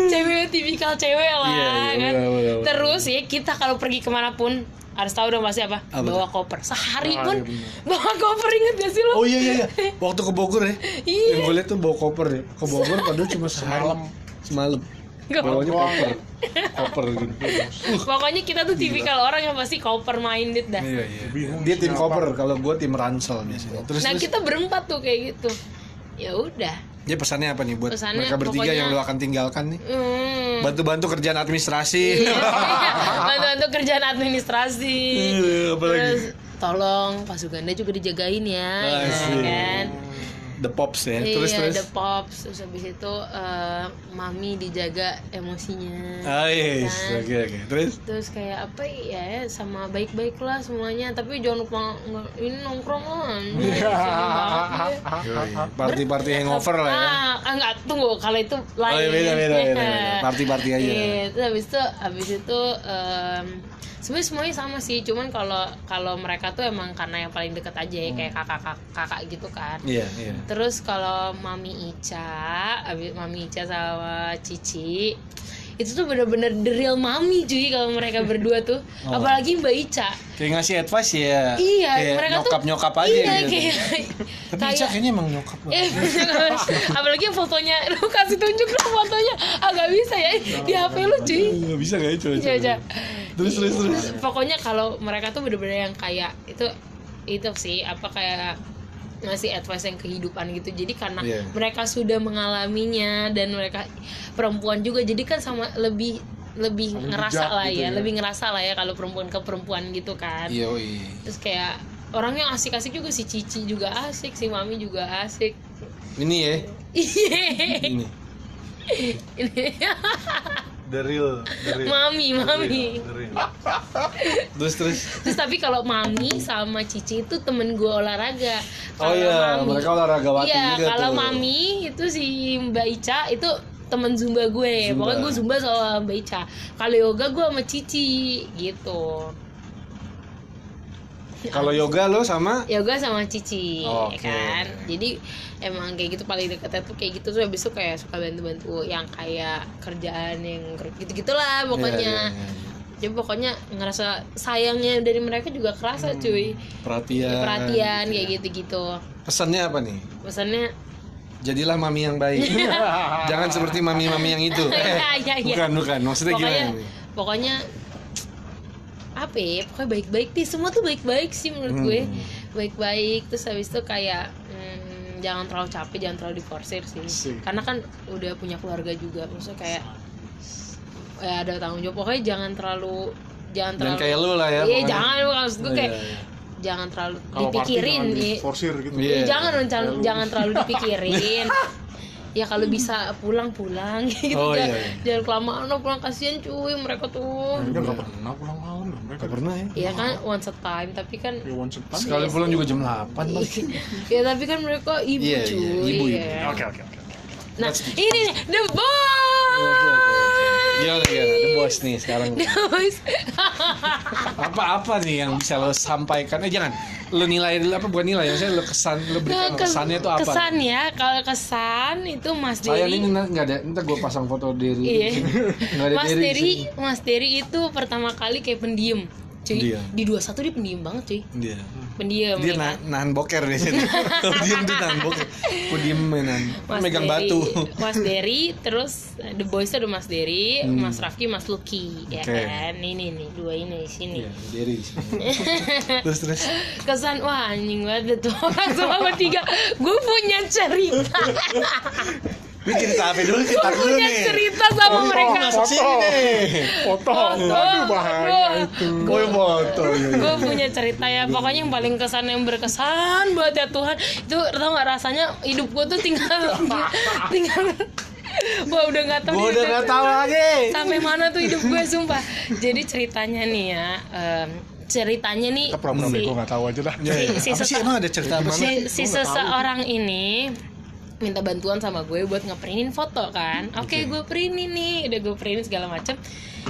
Speaker 3: cewek tipikal cewek lah
Speaker 1: Iya, iya,
Speaker 3: kan
Speaker 1: benar, benar, benar.
Speaker 3: terus ya kita kalau pergi ke mana pun harus tahu dong pasti apa
Speaker 1: Apa
Speaker 3: bawa koper sehari
Speaker 2: Ah,
Speaker 3: pun
Speaker 2: iya,
Speaker 3: bawa koper inget gak sih lo
Speaker 1: Oh iya iya iya. Waktu ke Bogor ya.
Speaker 3: Iya.
Speaker 1: Yang gue liat tuh bawa koper ya. Ke Bogor padahal cuma semalam. Semalam. Bawanya koper. Koper gitu.
Speaker 3: Pokoknya kita tuh tipikal orang yang pasti koper minded dah.
Speaker 1: Iya iya.
Speaker 2: Bingung
Speaker 1: Dia tim koper, kalau gue tim ransel biasanya. Terus
Speaker 3: Nah
Speaker 1: terus
Speaker 3: kita berempat tuh kayak gitu. Ya udah.
Speaker 1: Dia pesannya apa nih buat
Speaker 3: Pesannya
Speaker 1: mereka bertiga
Speaker 3: pokoknya-
Speaker 1: yang lo akan tinggalkan nih?
Speaker 3: Hmm.
Speaker 1: Bantu-bantu kerjaan administrasi.
Speaker 3: Iya. Bantu-bantu kerjaan administrasi.
Speaker 1: Iya, apa lagi?
Speaker 3: Terus tolong Pak Suganda juga dijagain ya, ya kan?
Speaker 1: The Pops ya. Terus
Speaker 3: iya,
Speaker 1: terus.
Speaker 3: the pops. Terus habis itu eh, mami dijaga emosinya.
Speaker 1: Ah yes.
Speaker 3: Kan?
Speaker 1: Oke oke. Terus
Speaker 3: Terus kayak apa ya sama baik-baik lah semuanya tapi jangan lupa ini nongkrong lah
Speaker 1: Iya. party-party hangover lah ya.
Speaker 3: Ah, ah, enggak tunggu kalau itu lain.
Speaker 1: Oh iya beda beda beda. beda. Party-party aja.
Speaker 3: Iya, terus habis itu habis itu em, sebenarnya semuanya sama sih, cuman kalau kalau mereka tuh emang karena yang paling deket aja ya kayak kakak kakak gitu kan.
Speaker 1: Iya iya.
Speaker 3: Terus kalau Mami Ica, abis Mami Ica sama Cici itu tuh bener-bener the real mami cuy kalau mereka berdua tuh
Speaker 1: Oh.
Speaker 3: apalagi Mbak Ica
Speaker 1: Kayak ngasih advice ya.
Speaker 3: iya
Speaker 1: kayak
Speaker 3: mereka
Speaker 1: nyokap
Speaker 3: tuh
Speaker 1: nyokap aja
Speaker 3: iya,
Speaker 1: gitu.
Speaker 3: kayak
Speaker 1: Tapi
Speaker 3: kayak-
Speaker 1: Ica kayaknya emang nyokap loh.
Speaker 3: Eh, apalagi fotonya lu kasih tunjuk dong fotonya agak bisa ya di HP lu cuy
Speaker 1: Nggak bisa kayak Coba,
Speaker 3: coba.
Speaker 1: Terus terus terus.
Speaker 3: pokoknya kalau mereka tuh bener-bener yang kayak itu itu sih apa kayak ngasih advice yang kehidupan gitu jadi karena
Speaker 1: Iya.
Speaker 3: mereka sudah mengalaminya dan mereka perempuan juga jadi kan sama lebih lebih ngerasa lah
Speaker 2: gitu
Speaker 3: ya,
Speaker 2: ya.
Speaker 3: lebih ngerasa lah ya kalau perempuan ke perempuan gitu kan
Speaker 1: Iya,
Speaker 3: terus kayak orangnya asik-asik juga si Cici juga asik si Mami juga asik
Speaker 1: Ini ya.
Speaker 3: Iya.
Speaker 1: Ini.
Speaker 3: Ini.
Speaker 1: The real, the real.
Speaker 3: Mami, Mami.
Speaker 1: The real. Terus terus.
Speaker 3: Terus tapi kalau Mami sama Cici itu temen gue olahraga.
Speaker 1: Oh
Speaker 3: Kalau
Speaker 1: iya,
Speaker 3: Mami-
Speaker 1: mereka olahragawati
Speaker 3: Iya,
Speaker 1: juga
Speaker 3: kalau
Speaker 1: tuh.
Speaker 3: Mami itu si Mbak Ica itu temen zumba gue.
Speaker 1: Zumba.
Speaker 3: Pokoknya gue zumba sama Mbak Ica. Kalau yoga gue sama Cici gitu.
Speaker 1: Kalau yoga lo sama
Speaker 3: Yoga sama Cici, ya
Speaker 1: Oke.
Speaker 3: kan. Jadi emang kayak gitu paling deketnya tuh kayak gitu tuh habis itu kayak suka bantu-bantu yang kayak kerjaan yang gitu-gitulah pokoknya.
Speaker 1: Iya, iya, iya.
Speaker 3: Jadi pokoknya ngerasa sayangnya dari mereka juga kerasa cuy.
Speaker 1: perhatian.
Speaker 3: Perhatian
Speaker 1: gitu
Speaker 3: kayak
Speaker 1: ya.
Speaker 3: gitu-gitu.
Speaker 1: Pesannya apa nih?
Speaker 3: Pesannya
Speaker 1: Jadilah mami yang baik. Jangan seperti mami-mami yang itu. Eh,
Speaker 3: Iya, iya, iya.
Speaker 1: bukan, bukan. Maksudnya
Speaker 3: pokoknya
Speaker 1: gimana?
Speaker 3: pokoknya apa ya pokoknya baik-baik deh semua tuh baik-baik sih menurut gue
Speaker 1: Hmm.
Speaker 3: baik-baik terus habis itu kayak hmm, jangan terlalu capek jangan terlalu diforsir sih
Speaker 1: Sih.
Speaker 3: karena kan udah punya keluarga juga maksudnya kayak ya ada tanggung jawab pokoknya jangan terlalu jangan
Speaker 1: Dan
Speaker 3: terlalu
Speaker 1: kayak lu lah ya.
Speaker 3: iya
Speaker 1: pokoknya.
Speaker 3: jangan maksud gue
Speaker 1: Iya,
Speaker 3: kayak
Speaker 1: iya.
Speaker 3: jangan terlalu dipikirin nih
Speaker 2: diforsir gitu.
Speaker 1: Iya.
Speaker 3: Iya, jangan, jangan terlalu dipikirin. ya kalau bisa pulang-pulang gitu.
Speaker 1: Oh,
Speaker 3: jangan,
Speaker 1: iya, iya.
Speaker 3: jangan kelamaan dong pulang kasihan cuy mereka tuh.
Speaker 2: Mereka nggak pernah pulang malam mereka.
Speaker 1: Gak pernah ya.
Speaker 3: Iya kan once a time tapi kan
Speaker 2: Ya one shot time.
Speaker 1: Sekali pulang juga jam 8 Bang.
Speaker 3: ya tapi kan mereka ibu
Speaker 1: Iya, iya,
Speaker 3: cuy.
Speaker 1: ibu, ibu.
Speaker 3: iya.
Speaker 2: Oke oke oke.
Speaker 3: Nah, ini nih, the.
Speaker 1: Oke, oke, oke. Gimana, gimana? The boss nih sekarang.
Speaker 3: The boys.
Speaker 1: Apa-apa nih yang bisa lo sampaikan? Eh jangan, lo nilai apa bukan nilai? Maksudnya lo kesan, lo berikan
Speaker 3: Nah, kes-
Speaker 1: kesannya itu apa?
Speaker 3: Kesan ya, kalau kesan itu Mas
Speaker 1: Saya
Speaker 3: Dery.
Speaker 1: ini nggak ada, ntar gue pasang foto diri.
Speaker 3: Iya.
Speaker 1: Ada
Speaker 3: Mas
Speaker 1: diri.
Speaker 3: Mas Dery itu pertama kali kayak pendiam. Cuy,
Speaker 1: Pendiam.
Speaker 3: di 21 dia pendiam banget, cuy.
Speaker 1: Dia,
Speaker 3: Pendiam.
Speaker 1: dia
Speaker 3: ya
Speaker 1: na-
Speaker 3: kan?
Speaker 1: nahan boker biasanya. Kalau diem tuh nahan boker. Gue diem mainan,
Speaker 3: Mas
Speaker 1: megang
Speaker 3: Dery,
Speaker 1: batu.
Speaker 3: Mas Dery, terus eh, The Boys ada Mas Dery, Mas Rafki, Mas Lucky, ya
Speaker 1: Hmm. Oke.
Speaker 3: kan? Ini nih, dua ini di sini.
Speaker 1: Di sini. terus terus.
Speaker 3: Kesan wah anjing banget tuh semua bertiga. Gue punya cerita.
Speaker 1: Ini cerita apa dulu?
Speaker 3: Gue
Speaker 1: Kita dulu
Speaker 3: punya
Speaker 1: nih.
Speaker 3: cerita sama mereka.
Speaker 1: Masuk sini nih.
Speaker 2: Foto.
Speaker 3: Foto.
Speaker 2: Aduh bahaya itu.
Speaker 1: Oh, foto. iya, iya.
Speaker 3: gue punya cerita ya pokoknya yang paling kesan yang berkesan buat ya Tuhan itu tau gak rasanya hidup gue tuh tinggal tinggal Wah udah gak tau
Speaker 1: Gue
Speaker 3: nih,
Speaker 1: udah nggak tahu lagi.
Speaker 3: sampai mana tuh hidup gue sumpah jadi ceritanya nih ya em, ceritanya nih
Speaker 2: Kita
Speaker 3: si,
Speaker 2: bego nggak tahu aja dah.
Speaker 1: Ya, ya.
Speaker 3: si
Speaker 1: Apa sih
Speaker 3: sesa-
Speaker 1: emang ada cerita apa sih?
Speaker 3: si, si seseorang ini minta bantuan sama gue buat ngeprintin foto kan? Oke gue printin nih udah gue printin segala macam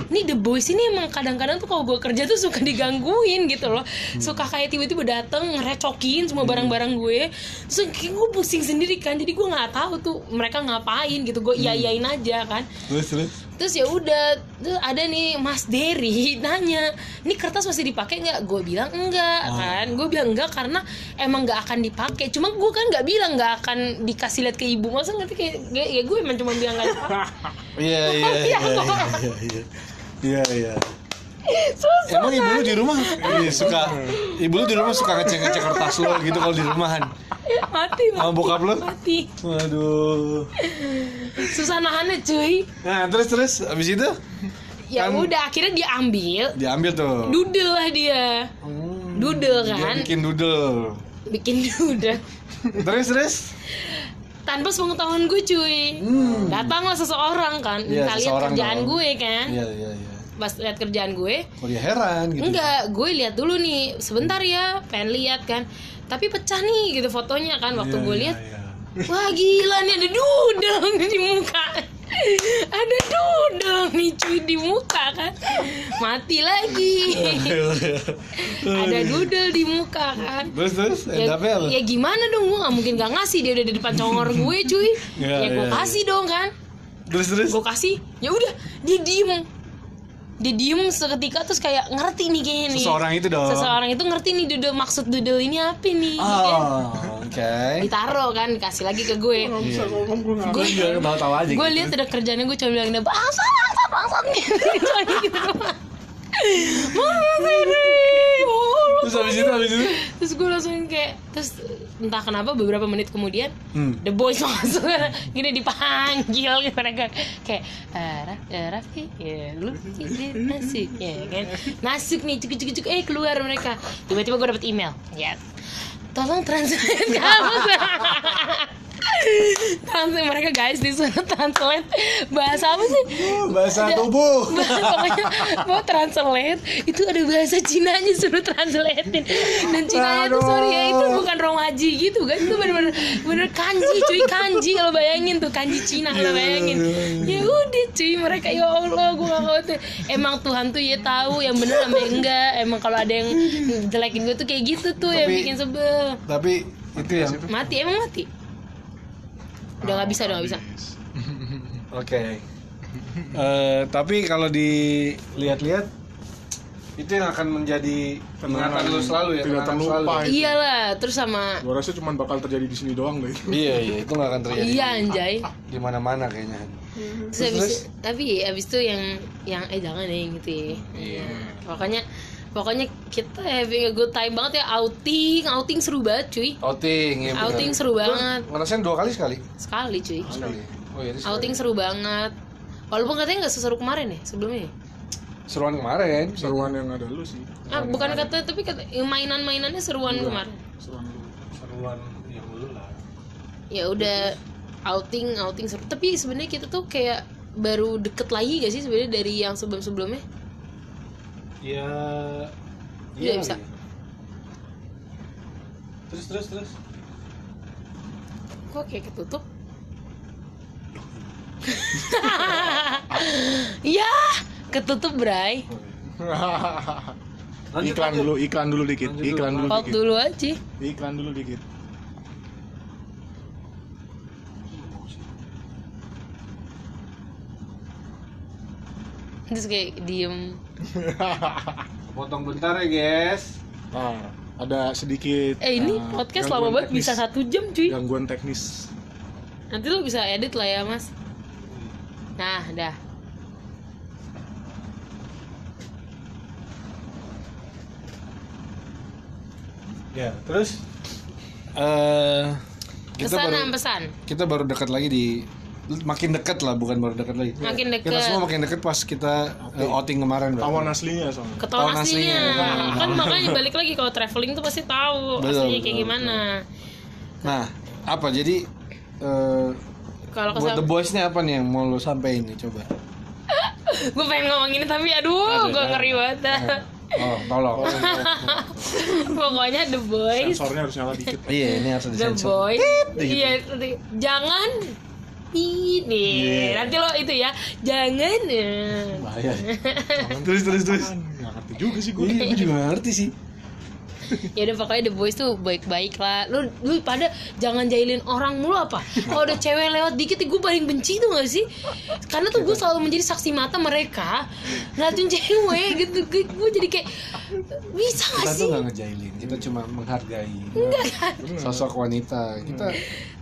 Speaker 3: ini the boys ini emang kadang-kadang tuh kalau gue kerja tuh suka digangguin gitu loh. Suka kayak tiba-tiba dateng ngerecokin semua barang-barang gue. Terus kayak gue pusing sendiri kan? Jadi gue nggak tahu tuh mereka ngapain gitu. Gue iya iyain aja kan?
Speaker 1: Terus terus.
Speaker 3: Terus ya udah terus ada nih Mas Dery nanya ini kertas masih dipakai nggak? Gue bilang enggak kan. Gue bilang enggak karena emang nggak akan dipakai. Cuma gue kan nggak bilang nggak akan dikasih lihat ke ibu. Masa ngerti kayak ya, gue emang cuma bilang nggak dipakai.
Speaker 1: Iya iya iya.
Speaker 3: Iya,
Speaker 1: iya
Speaker 3: susah
Speaker 1: Emang ibu lu di rumah iya, suka ibu lu di rumah suka ngecek ngecek kertas lo gitu kalau di rumahan.
Speaker 3: mati mati
Speaker 1: Sama bokap lu?
Speaker 3: mati
Speaker 1: Waduh.
Speaker 3: susah nahannya cuy
Speaker 1: Nah terus terus abis itu
Speaker 3: ya
Speaker 1: Kan-
Speaker 3: udah akhirnya diambil
Speaker 1: diambil tuh.
Speaker 3: dudel lah dia
Speaker 1: Hmm, dia
Speaker 3: kan?
Speaker 1: bikin doodle.
Speaker 3: bikin dudel
Speaker 1: Terus terus.
Speaker 3: tanpa sepengetahuan gue cuy
Speaker 1: Hmm.
Speaker 3: datanglah seseorang kan
Speaker 1: Iya,
Speaker 3: lihat
Speaker 1: seseorang
Speaker 3: kerjaan
Speaker 1: dong.
Speaker 3: gue kan
Speaker 1: Iya iya iya.
Speaker 3: Pas lihat kerjaan gue.
Speaker 1: Oh dia heran gitu.
Speaker 3: enggak gue lihat dulu nih. Sebentar ya pengen lihat kan. Tapi pecah nih gitu fotonya kan waktu
Speaker 1: Iya,
Speaker 3: gue
Speaker 1: iya,
Speaker 3: lihat.
Speaker 1: iya.
Speaker 3: wah gila nih ada dudel di muka. Ada dudel nih cuy di muka kan. Mati lagi. Ada dudel di muka kan.
Speaker 1: Terus terus
Speaker 3: ya, ya gimana dong gue nggak mungkin gak ngasih. Dia udah di depan congor gue cuy.
Speaker 1: Iya,
Speaker 3: ya gue
Speaker 1: iya,
Speaker 3: kasih dong kan.
Speaker 1: Terus terus?
Speaker 3: Gue kasih. Ya udah dia diem dia diem seketika terus kayak ngerti nih kayaknya nih.
Speaker 1: Seseorang itu dong.
Speaker 3: Seseorang itu ngerti nih doodle maksud doodle ini apa nih kan?
Speaker 1: oh oke.
Speaker 3: Ditaruh kan kasih lagi ke gue.
Speaker 2: Nggak bisa ngomong gue
Speaker 1: tahu tahu aja
Speaker 3: gue
Speaker 1: gitu.
Speaker 3: lihat ada kerjanya gue cuma bilang dia bangsa bangsa bangsa gitu. Gitu Siri, oh,
Speaker 1: terus habis itu habis itu?
Speaker 3: Terus gue langsung kayak terus entah kenapa beberapa menit kemudian
Speaker 1: hmm.
Speaker 3: The Boys masuk. Gini dipanggil gitu mereka kayak "Ah, Raf eh, Raffi ya lu ini masuk. Ya kan? Masuk nih cuk cuk cuk eh keluar mereka. Tiba-tiba gue dapet email. Ya tolong translate kamu translate mereka guys disuruh translate. Bahasa apa sih?
Speaker 1: Bahasa
Speaker 3: Ada-
Speaker 1: tubuh.
Speaker 3: Pokoknya mau translate itu ada bahasa Cinanya suruh translatein. Dan Cinanya tuh sorry ya itu bukan romaji gitu kan? Itu bener-bener bener kanji cuy kanji. Kalau bayangin tuh kanji Cina lo bayangin. ya udah cuy mereka ya Allah gue gak khawatir emang Tuhan tuh ya tahu yang bener sama yang enggak. Emang kalau ada yang jelekin gue tuh kayak gitu tuh yang
Speaker 1: Tapi-
Speaker 3: bikin sebel.
Speaker 1: tapi itu yang
Speaker 3: mati emang mati udah nggak bisa udah nggak bisa
Speaker 1: oke Eh, tapi kalau dilihat-lihat itu yang akan menjadi ingatan lu selalu ya
Speaker 2: Tidak
Speaker 1: kenangan
Speaker 2: terlupa
Speaker 1: selalu.
Speaker 3: iyalah terus sama
Speaker 2: Gue rasa cuma bakal terjadi di sini doang deh.
Speaker 1: iya iya itu nggak akan terjadi
Speaker 3: iya anjay
Speaker 1: di mana-mana kayaknya
Speaker 3: Terus habis, tapi habis itu yang yang eh jangan nih gitu ya.
Speaker 1: Iya.
Speaker 3: Pokoknya pokoknya kita having a good time banget ya outing, outing seru banget cuy.
Speaker 1: outing ya benar.
Speaker 3: Outing seru banget
Speaker 1: ngerasain dua kali sekali
Speaker 3: sekali cuy.
Speaker 1: sekali oh iya sekali.
Speaker 3: Outing seru banget. Walaupun katanya nggak seseru kemarin ya sebelumnya. ya.
Speaker 1: seruan kemarin
Speaker 2: Seruan yang ada lu sih.
Speaker 3: Ah, bukan kata tapi kata mainan-mainannya seruan kemarin.
Speaker 2: Seruan lu.
Speaker 1: seruan yang dulu lah
Speaker 3: Ya udah outing outing seru. Tapi sebenarnya kita tuh kayak baru deket lagi gak sih sebenarnya dari yang sebelum-sebelumnya?
Speaker 1: Ya
Speaker 3: Iya, bisa.
Speaker 1: kali ya. terus terus terus
Speaker 3: Kok kayak ketutup? Iya, ketutup Bray.
Speaker 1: Lanjut,
Speaker 2: iklan
Speaker 1: lanjut.
Speaker 2: dulu, iklan dulu dikit,
Speaker 1: Lanjut dulu.
Speaker 2: iklan dulu
Speaker 3: Hold
Speaker 2: dikit.
Speaker 3: dulu aja.
Speaker 2: Iklan dulu dikit.
Speaker 3: Terus kayak diem.
Speaker 1: potong bentar ya guys
Speaker 2: Nah, ada sedikit
Speaker 3: Eh ini
Speaker 2: eh,
Speaker 3: podcast lama banget
Speaker 2: teknis.
Speaker 3: bisa satu jam cuy.
Speaker 2: Gangguan teknis.
Speaker 3: Nanti lo bisa edit lah ya mas. Nah, dah.
Speaker 1: ya terus eh kita
Speaker 3: Pesan
Speaker 1: baru
Speaker 3: pesan.
Speaker 1: kita baru dekat lagi di makin dekat lah bukan baru dekat lagi
Speaker 3: Makin
Speaker 1: kita
Speaker 3: dekat.
Speaker 1: semua makin dekat pas kita eh, outing kemarin.
Speaker 2: Tawan aslinya soalnya.
Speaker 3: Ketahuan aslinya.
Speaker 1: aslinya.
Speaker 3: Kan makanya balik lagi kalau traveling tuh pasti tahu
Speaker 1: Betul,
Speaker 3: aslinya kayak
Speaker 1: betul,
Speaker 3: gimana.
Speaker 1: nah apa jadi eh
Speaker 3: Kalau
Speaker 1: buat the boys nya apa nih yang mau lo sampein nih coba
Speaker 3: gue pengen ngomong ini tapi aduh, gue ngeri banget.
Speaker 1: oh tolong
Speaker 3: Pokoknya the boys
Speaker 2: Sensornya harus nyala dikit.
Speaker 1: iya ini harus
Speaker 3: The
Speaker 1: disensor
Speaker 3: boy.
Speaker 1: gitu.
Speaker 3: Iya, nanti ini.
Speaker 1: Iya.
Speaker 3: Nanti lo itu ya, jangan. eh.
Speaker 1: bahaya terus terus terus
Speaker 2: Nggak ngerti juga sih gue.
Speaker 1: iya gue juga ngerti sih
Speaker 3: Ya udah pokoknya the boys tuh baik-baik lah. Lu lu pada jangan jahilin orang mulu apa. Kalau ada cewek lewat dikit gue paling benci tuh gak sih? Karena tuh gue selalu menjadi saksi mata mereka ngeliatin cewek gitu. Gue jadi kayak bisa
Speaker 1: kita
Speaker 3: gak
Speaker 1: tuh
Speaker 3: sih?
Speaker 1: gak ngejailin kita cuma menghargai
Speaker 3: Enggak kan?
Speaker 1: sosok wanita kita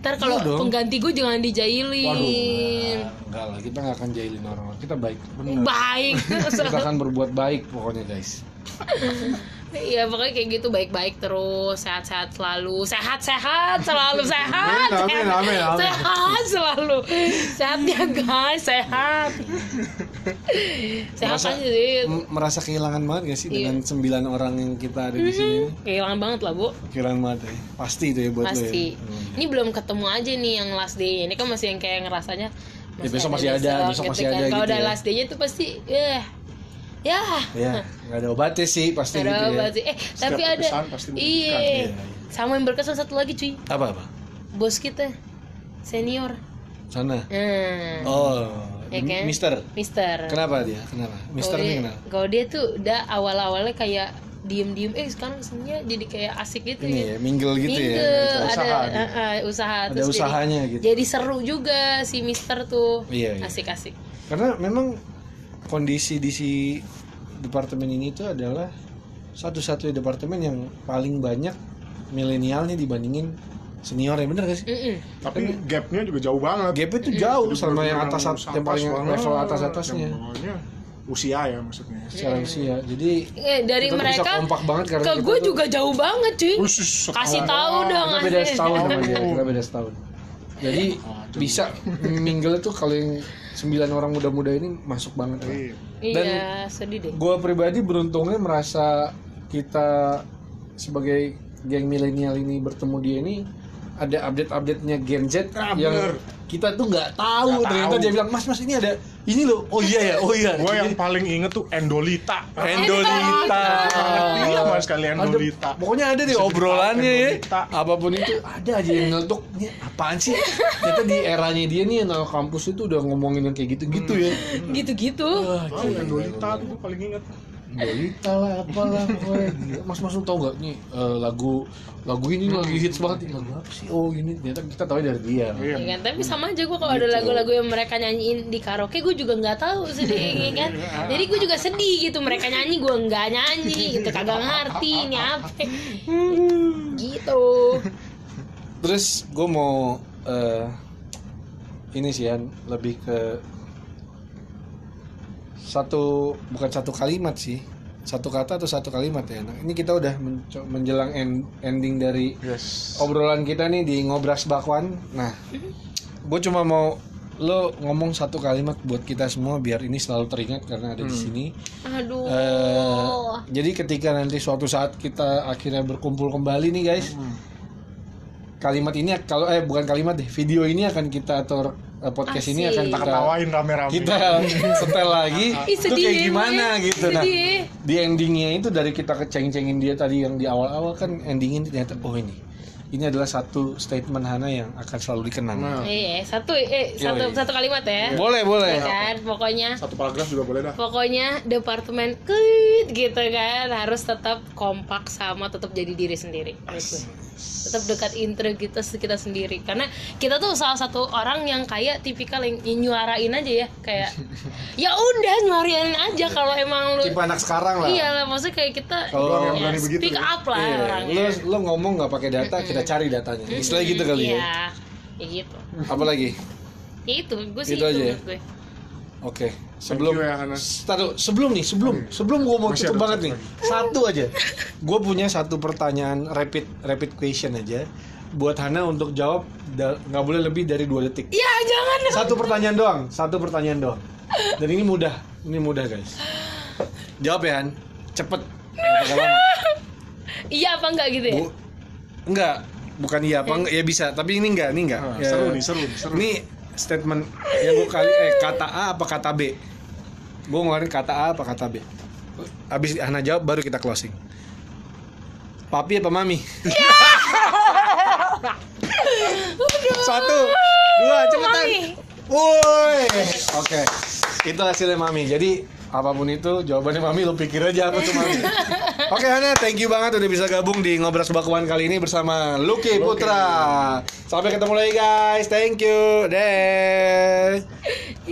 Speaker 3: Ntar kalau
Speaker 1: Iya
Speaker 3: pengganti gue jangan dijailin.
Speaker 1: waduh enggak lah kita gak akan jailin orang kita baik bener
Speaker 3: Baik.
Speaker 1: kita akan berbuat baik pokoknya guys
Speaker 3: Iya pokoknya kayak gitu baik-baik terus sehat-sehat selalu. Sehat-sehat selalu sehat.
Speaker 1: Amin, amin, amin, amin.
Speaker 3: sehat selalu. Sehat ya guys sehat. Sehat
Speaker 1: Merasa-
Speaker 3: aja sih.
Speaker 1: M- merasa kehilangan banget gak sih
Speaker 3: Iya.
Speaker 1: dengan sembilan orang yang kita ada di sini?
Speaker 3: Kehilangan banget lah bu.
Speaker 1: Kehilangan banget ya. Pasti itu ya buat lo
Speaker 3: pasti.
Speaker 1: Ya Hmm.
Speaker 3: ini belum ketemu aja nih yang last day ini kan masih yang kayak ngerasanya
Speaker 1: Ya, besok masih ada, besok masih ada
Speaker 3: kalau
Speaker 1: gitu
Speaker 3: udah
Speaker 1: ya.
Speaker 3: last day-nya tuh pasti ya ya.
Speaker 1: Ya nggak ada obatnya sih pasti
Speaker 3: ada
Speaker 1: gitu ya.
Speaker 3: apa sih eh
Speaker 2: Setiap
Speaker 3: tapi ada
Speaker 2: pasti
Speaker 3: iya.
Speaker 1: Iya, iya.
Speaker 3: sama yang berkesan satu lagi cuy.
Speaker 1: Apa apa?
Speaker 3: Bos kita senior.
Speaker 1: Sana?
Speaker 3: Hmm.
Speaker 1: oh
Speaker 3: Ya kan?
Speaker 1: Mister?
Speaker 3: Mister.
Speaker 1: Kenapa dia? Kenapa? Mister
Speaker 3: Kalau
Speaker 1: ini kenapa?
Speaker 3: Kalau dia tuh udah awal awalnya kayak diem-diem. Eh sekarang ke sininya jadi kayak asik gitu
Speaker 1: Ini
Speaker 3: ya.
Speaker 1: ya, mingle gitu
Speaker 3: Mingle,
Speaker 1: ya.
Speaker 3: ada
Speaker 2: usaha
Speaker 3: eh, eh, usaha
Speaker 1: Ada
Speaker 3: terus jadi-
Speaker 1: usahanya gitu.
Speaker 3: jadi seru juga si Mister tuh.
Speaker 1: Iya, iya.
Speaker 3: asik-asik.
Speaker 1: Karena memang kondisi di si departemen ini itu adalah satu-satunya departemen yang paling banyak milenialnya dibandingin senior ya bener gak sih?
Speaker 3: Mm-mm.
Speaker 2: tapi gapnya juga jauh banget.
Speaker 1: Gapnya tuh jauh
Speaker 2: Jadi
Speaker 1: sama yang
Speaker 2: bener-bener
Speaker 1: atas yang paling level atas atasnya
Speaker 2: yang usia ya maksudnya.
Speaker 1: Secara usia. Jadi
Speaker 3: Eh, dari
Speaker 1: kita tuh bisa
Speaker 3: mereka
Speaker 1: kompak banget karena
Speaker 3: ke gue
Speaker 1: tuh-
Speaker 3: juga jauh banget cuy. Kasih tahu dong
Speaker 1: kita beda setahun sama dia, kita beda setahun. Jadi bisa mingle tuh kalau yang sembilan orang muda-muda ini masuk banget. lah.
Speaker 2: Iya.
Speaker 1: Dan-
Speaker 3: iya sedih deh
Speaker 1: Gue pribadi beruntungnya merasa kita sebagai geng milenial ini bertemu dia ini ada update-update-nya Gen Z
Speaker 2: Ah,
Speaker 1: yang
Speaker 2: bener.
Speaker 1: kita tuh nggak tahu
Speaker 2: Nggak
Speaker 1: ternyata
Speaker 2: tahu.
Speaker 1: dia bilang mas mas ini ada ini loh oh iya ya oh iya
Speaker 2: Gue yang
Speaker 1: Jadi-
Speaker 2: paling inget tuh Endolita.
Speaker 1: Endolita.
Speaker 2: Iya, mas sekali
Speaker 1: Ada-
Speaker 2: Endolita.
Speaker 1: pokoknya ada deh obrolannya ya.
Speaker 2: Apa
Speaker 1: pun itu ada aja yang ngeletuk. Ini apaan sih? Ternyata di eranya dia nih anak kampus itu udah ngomongin yang kayak gitu-gitu ya.
Speaker 3: gitu-gitu
Speaker 1: Wah,
Speaker 2: Oh, Endolita tuh gue paling inget.
Speaker 1: Endolita lah apalah pokoknya gila. Mas Mas lu tau gak nih eh, lagu lagu ini lagi hits banget nih. lagu apa sih? Oh ini ternyata kita tahu dari dia.
Speaker 2: Iya.
Speaker 3: Ya kan, tapi sama aja gue kalau ada
Speaker 1: Gitu.
Speaker 3: lagu-lagu yang mereka nyanyiin di karaoke gue juga nggak tahu sedih ya kan. Jadi gue juga sedih gitu mereka nyanyi gue nggak nyanyi gitu kagak ngerti ini apa. Gitu.
Speaker 1: Terus gue mau eh, ini sih Yan, lebih ke satu bukan satu kalimat sih satu kata atau satu kalimat ya Nah, ini kita udah menjelang end- ending dari
Speaker 2: Yes.
Speaker 1: obrolan kita nih di ngobras bakwan nah gue cuma mau lo ngomong satu kalimat buat kita semua biar ini selalu teringat karena ada di sini
Speaker 3: Aduh.
Speaker 1: Eh, jadi ketika nanti suatu saat kita akhirnya berkumpul kembali nih guys
Speaker 2: Hmm.
Speaker 1: kalimat ini kalau eh bukan kalimat deh video ini akan kita atau eh, podcast ini
Speaker 3: Asik.
Speaker 1: akan
Speaker 2: Kita ketawain rame-rame.
Speaker 1: kita setel lagi itu kayak
Speaker 3: ya,
Speaker 1: gimana
Speaker 3: Boy.
Speaker 1: gitu nah
Speaker 3: ya.
Speaker 1: di endingnya itu dari kita keceng-cengin dia tadi yang di awal-awal kan endingnya ternyata oh ini ini adalah satu statement Hana yang akan selalu dikenang.
Speaker 2: Nah,
Speaker 3: Eh, satu eh satu
Speaker 1: Yoi.
Speaker 3: satu kalimat ya.
Speaker 1: boleh boleh.
Speaker 3: Ya kan, pokoknya
Speaker 2: satu paragraf juga boleh dah.
Speaker 3: pokoknya departemen kuit gitu kan harus tetap kompak sama tetap jadi diri sendiri. Menurut gue. tetap dekat integritas kita sendiri. Karena kita tuh salah satu orang yang kayak tipikal yang nyuarain aja ya kayak ya udah nyuarain aja kalau emang lu
Speaker 1: tipe anak sekarang lah.
Speaker 3: Iya lah maksudnya kayak kita
Speaker 1: Kalau
Speaker 2: yang
Speaker 3: ya,
Speaker 2: berani begitu
Speaker 3: speak
Speaker 2: ya.
Speaker 3: up lah
Speaker 1: Iya,
Speaker 3: orangnya.
Speaker 1: Lo lo ngomong nggak pakai data kita cari datanya. Istilahnya gitu kali ya.
Speaker 3: Iya ya gitu.
Speaker 1: Apa lagi?
Speaker 3: Ya itu gue sih
Speaker 1: Gitu
Speaker 3: itu,
Speaker 1: aja ya?
Speaker 3: gue
Speaker 1: oke sebelum
Speaker 2: you ya.
Speaker 1: Taruh, sebelum nih sebelum sebelum gue mau
Speaker 2: Masih
Speaker 1: tutup banget nih. satu aja. Gue punya satu pertanyaan rapid rapid question aja buat Hana untuk jawab nggak boleh lebih dari dua detik.
Speaker 3: Ya jangan
Speaker 1: satu pertanyaan doang satu pertanyaan doang. Dan ini mudah ini mudah guys. Jawab ya Han. Cepet.
Speaker 3: Iya apa enggak gitu ya?
Speaker 1: Bu, enggak bukan iya apa ya bisa tapi ini enggak ini enggak. Ya,
Speaker 2: seru nih, seru nih, seru.
Speaker 1: ini statement yang gue kali eh kata A apa kata B? Gue ngeluarin kata A apa kata B? Habis Hana jawab baru kita closing. Papi apa mami? Satu dua cepetan. Woi. Oke itu hasilnya mami. Jadi apa pun itu jawabannya mami lu pikir aja apa tuh mami oke Hana thank you banget udah bisa gabung di ngobras bakuan kali ini bersama Lucky Putra. Sampai ketemu lagi guys. Thank you deh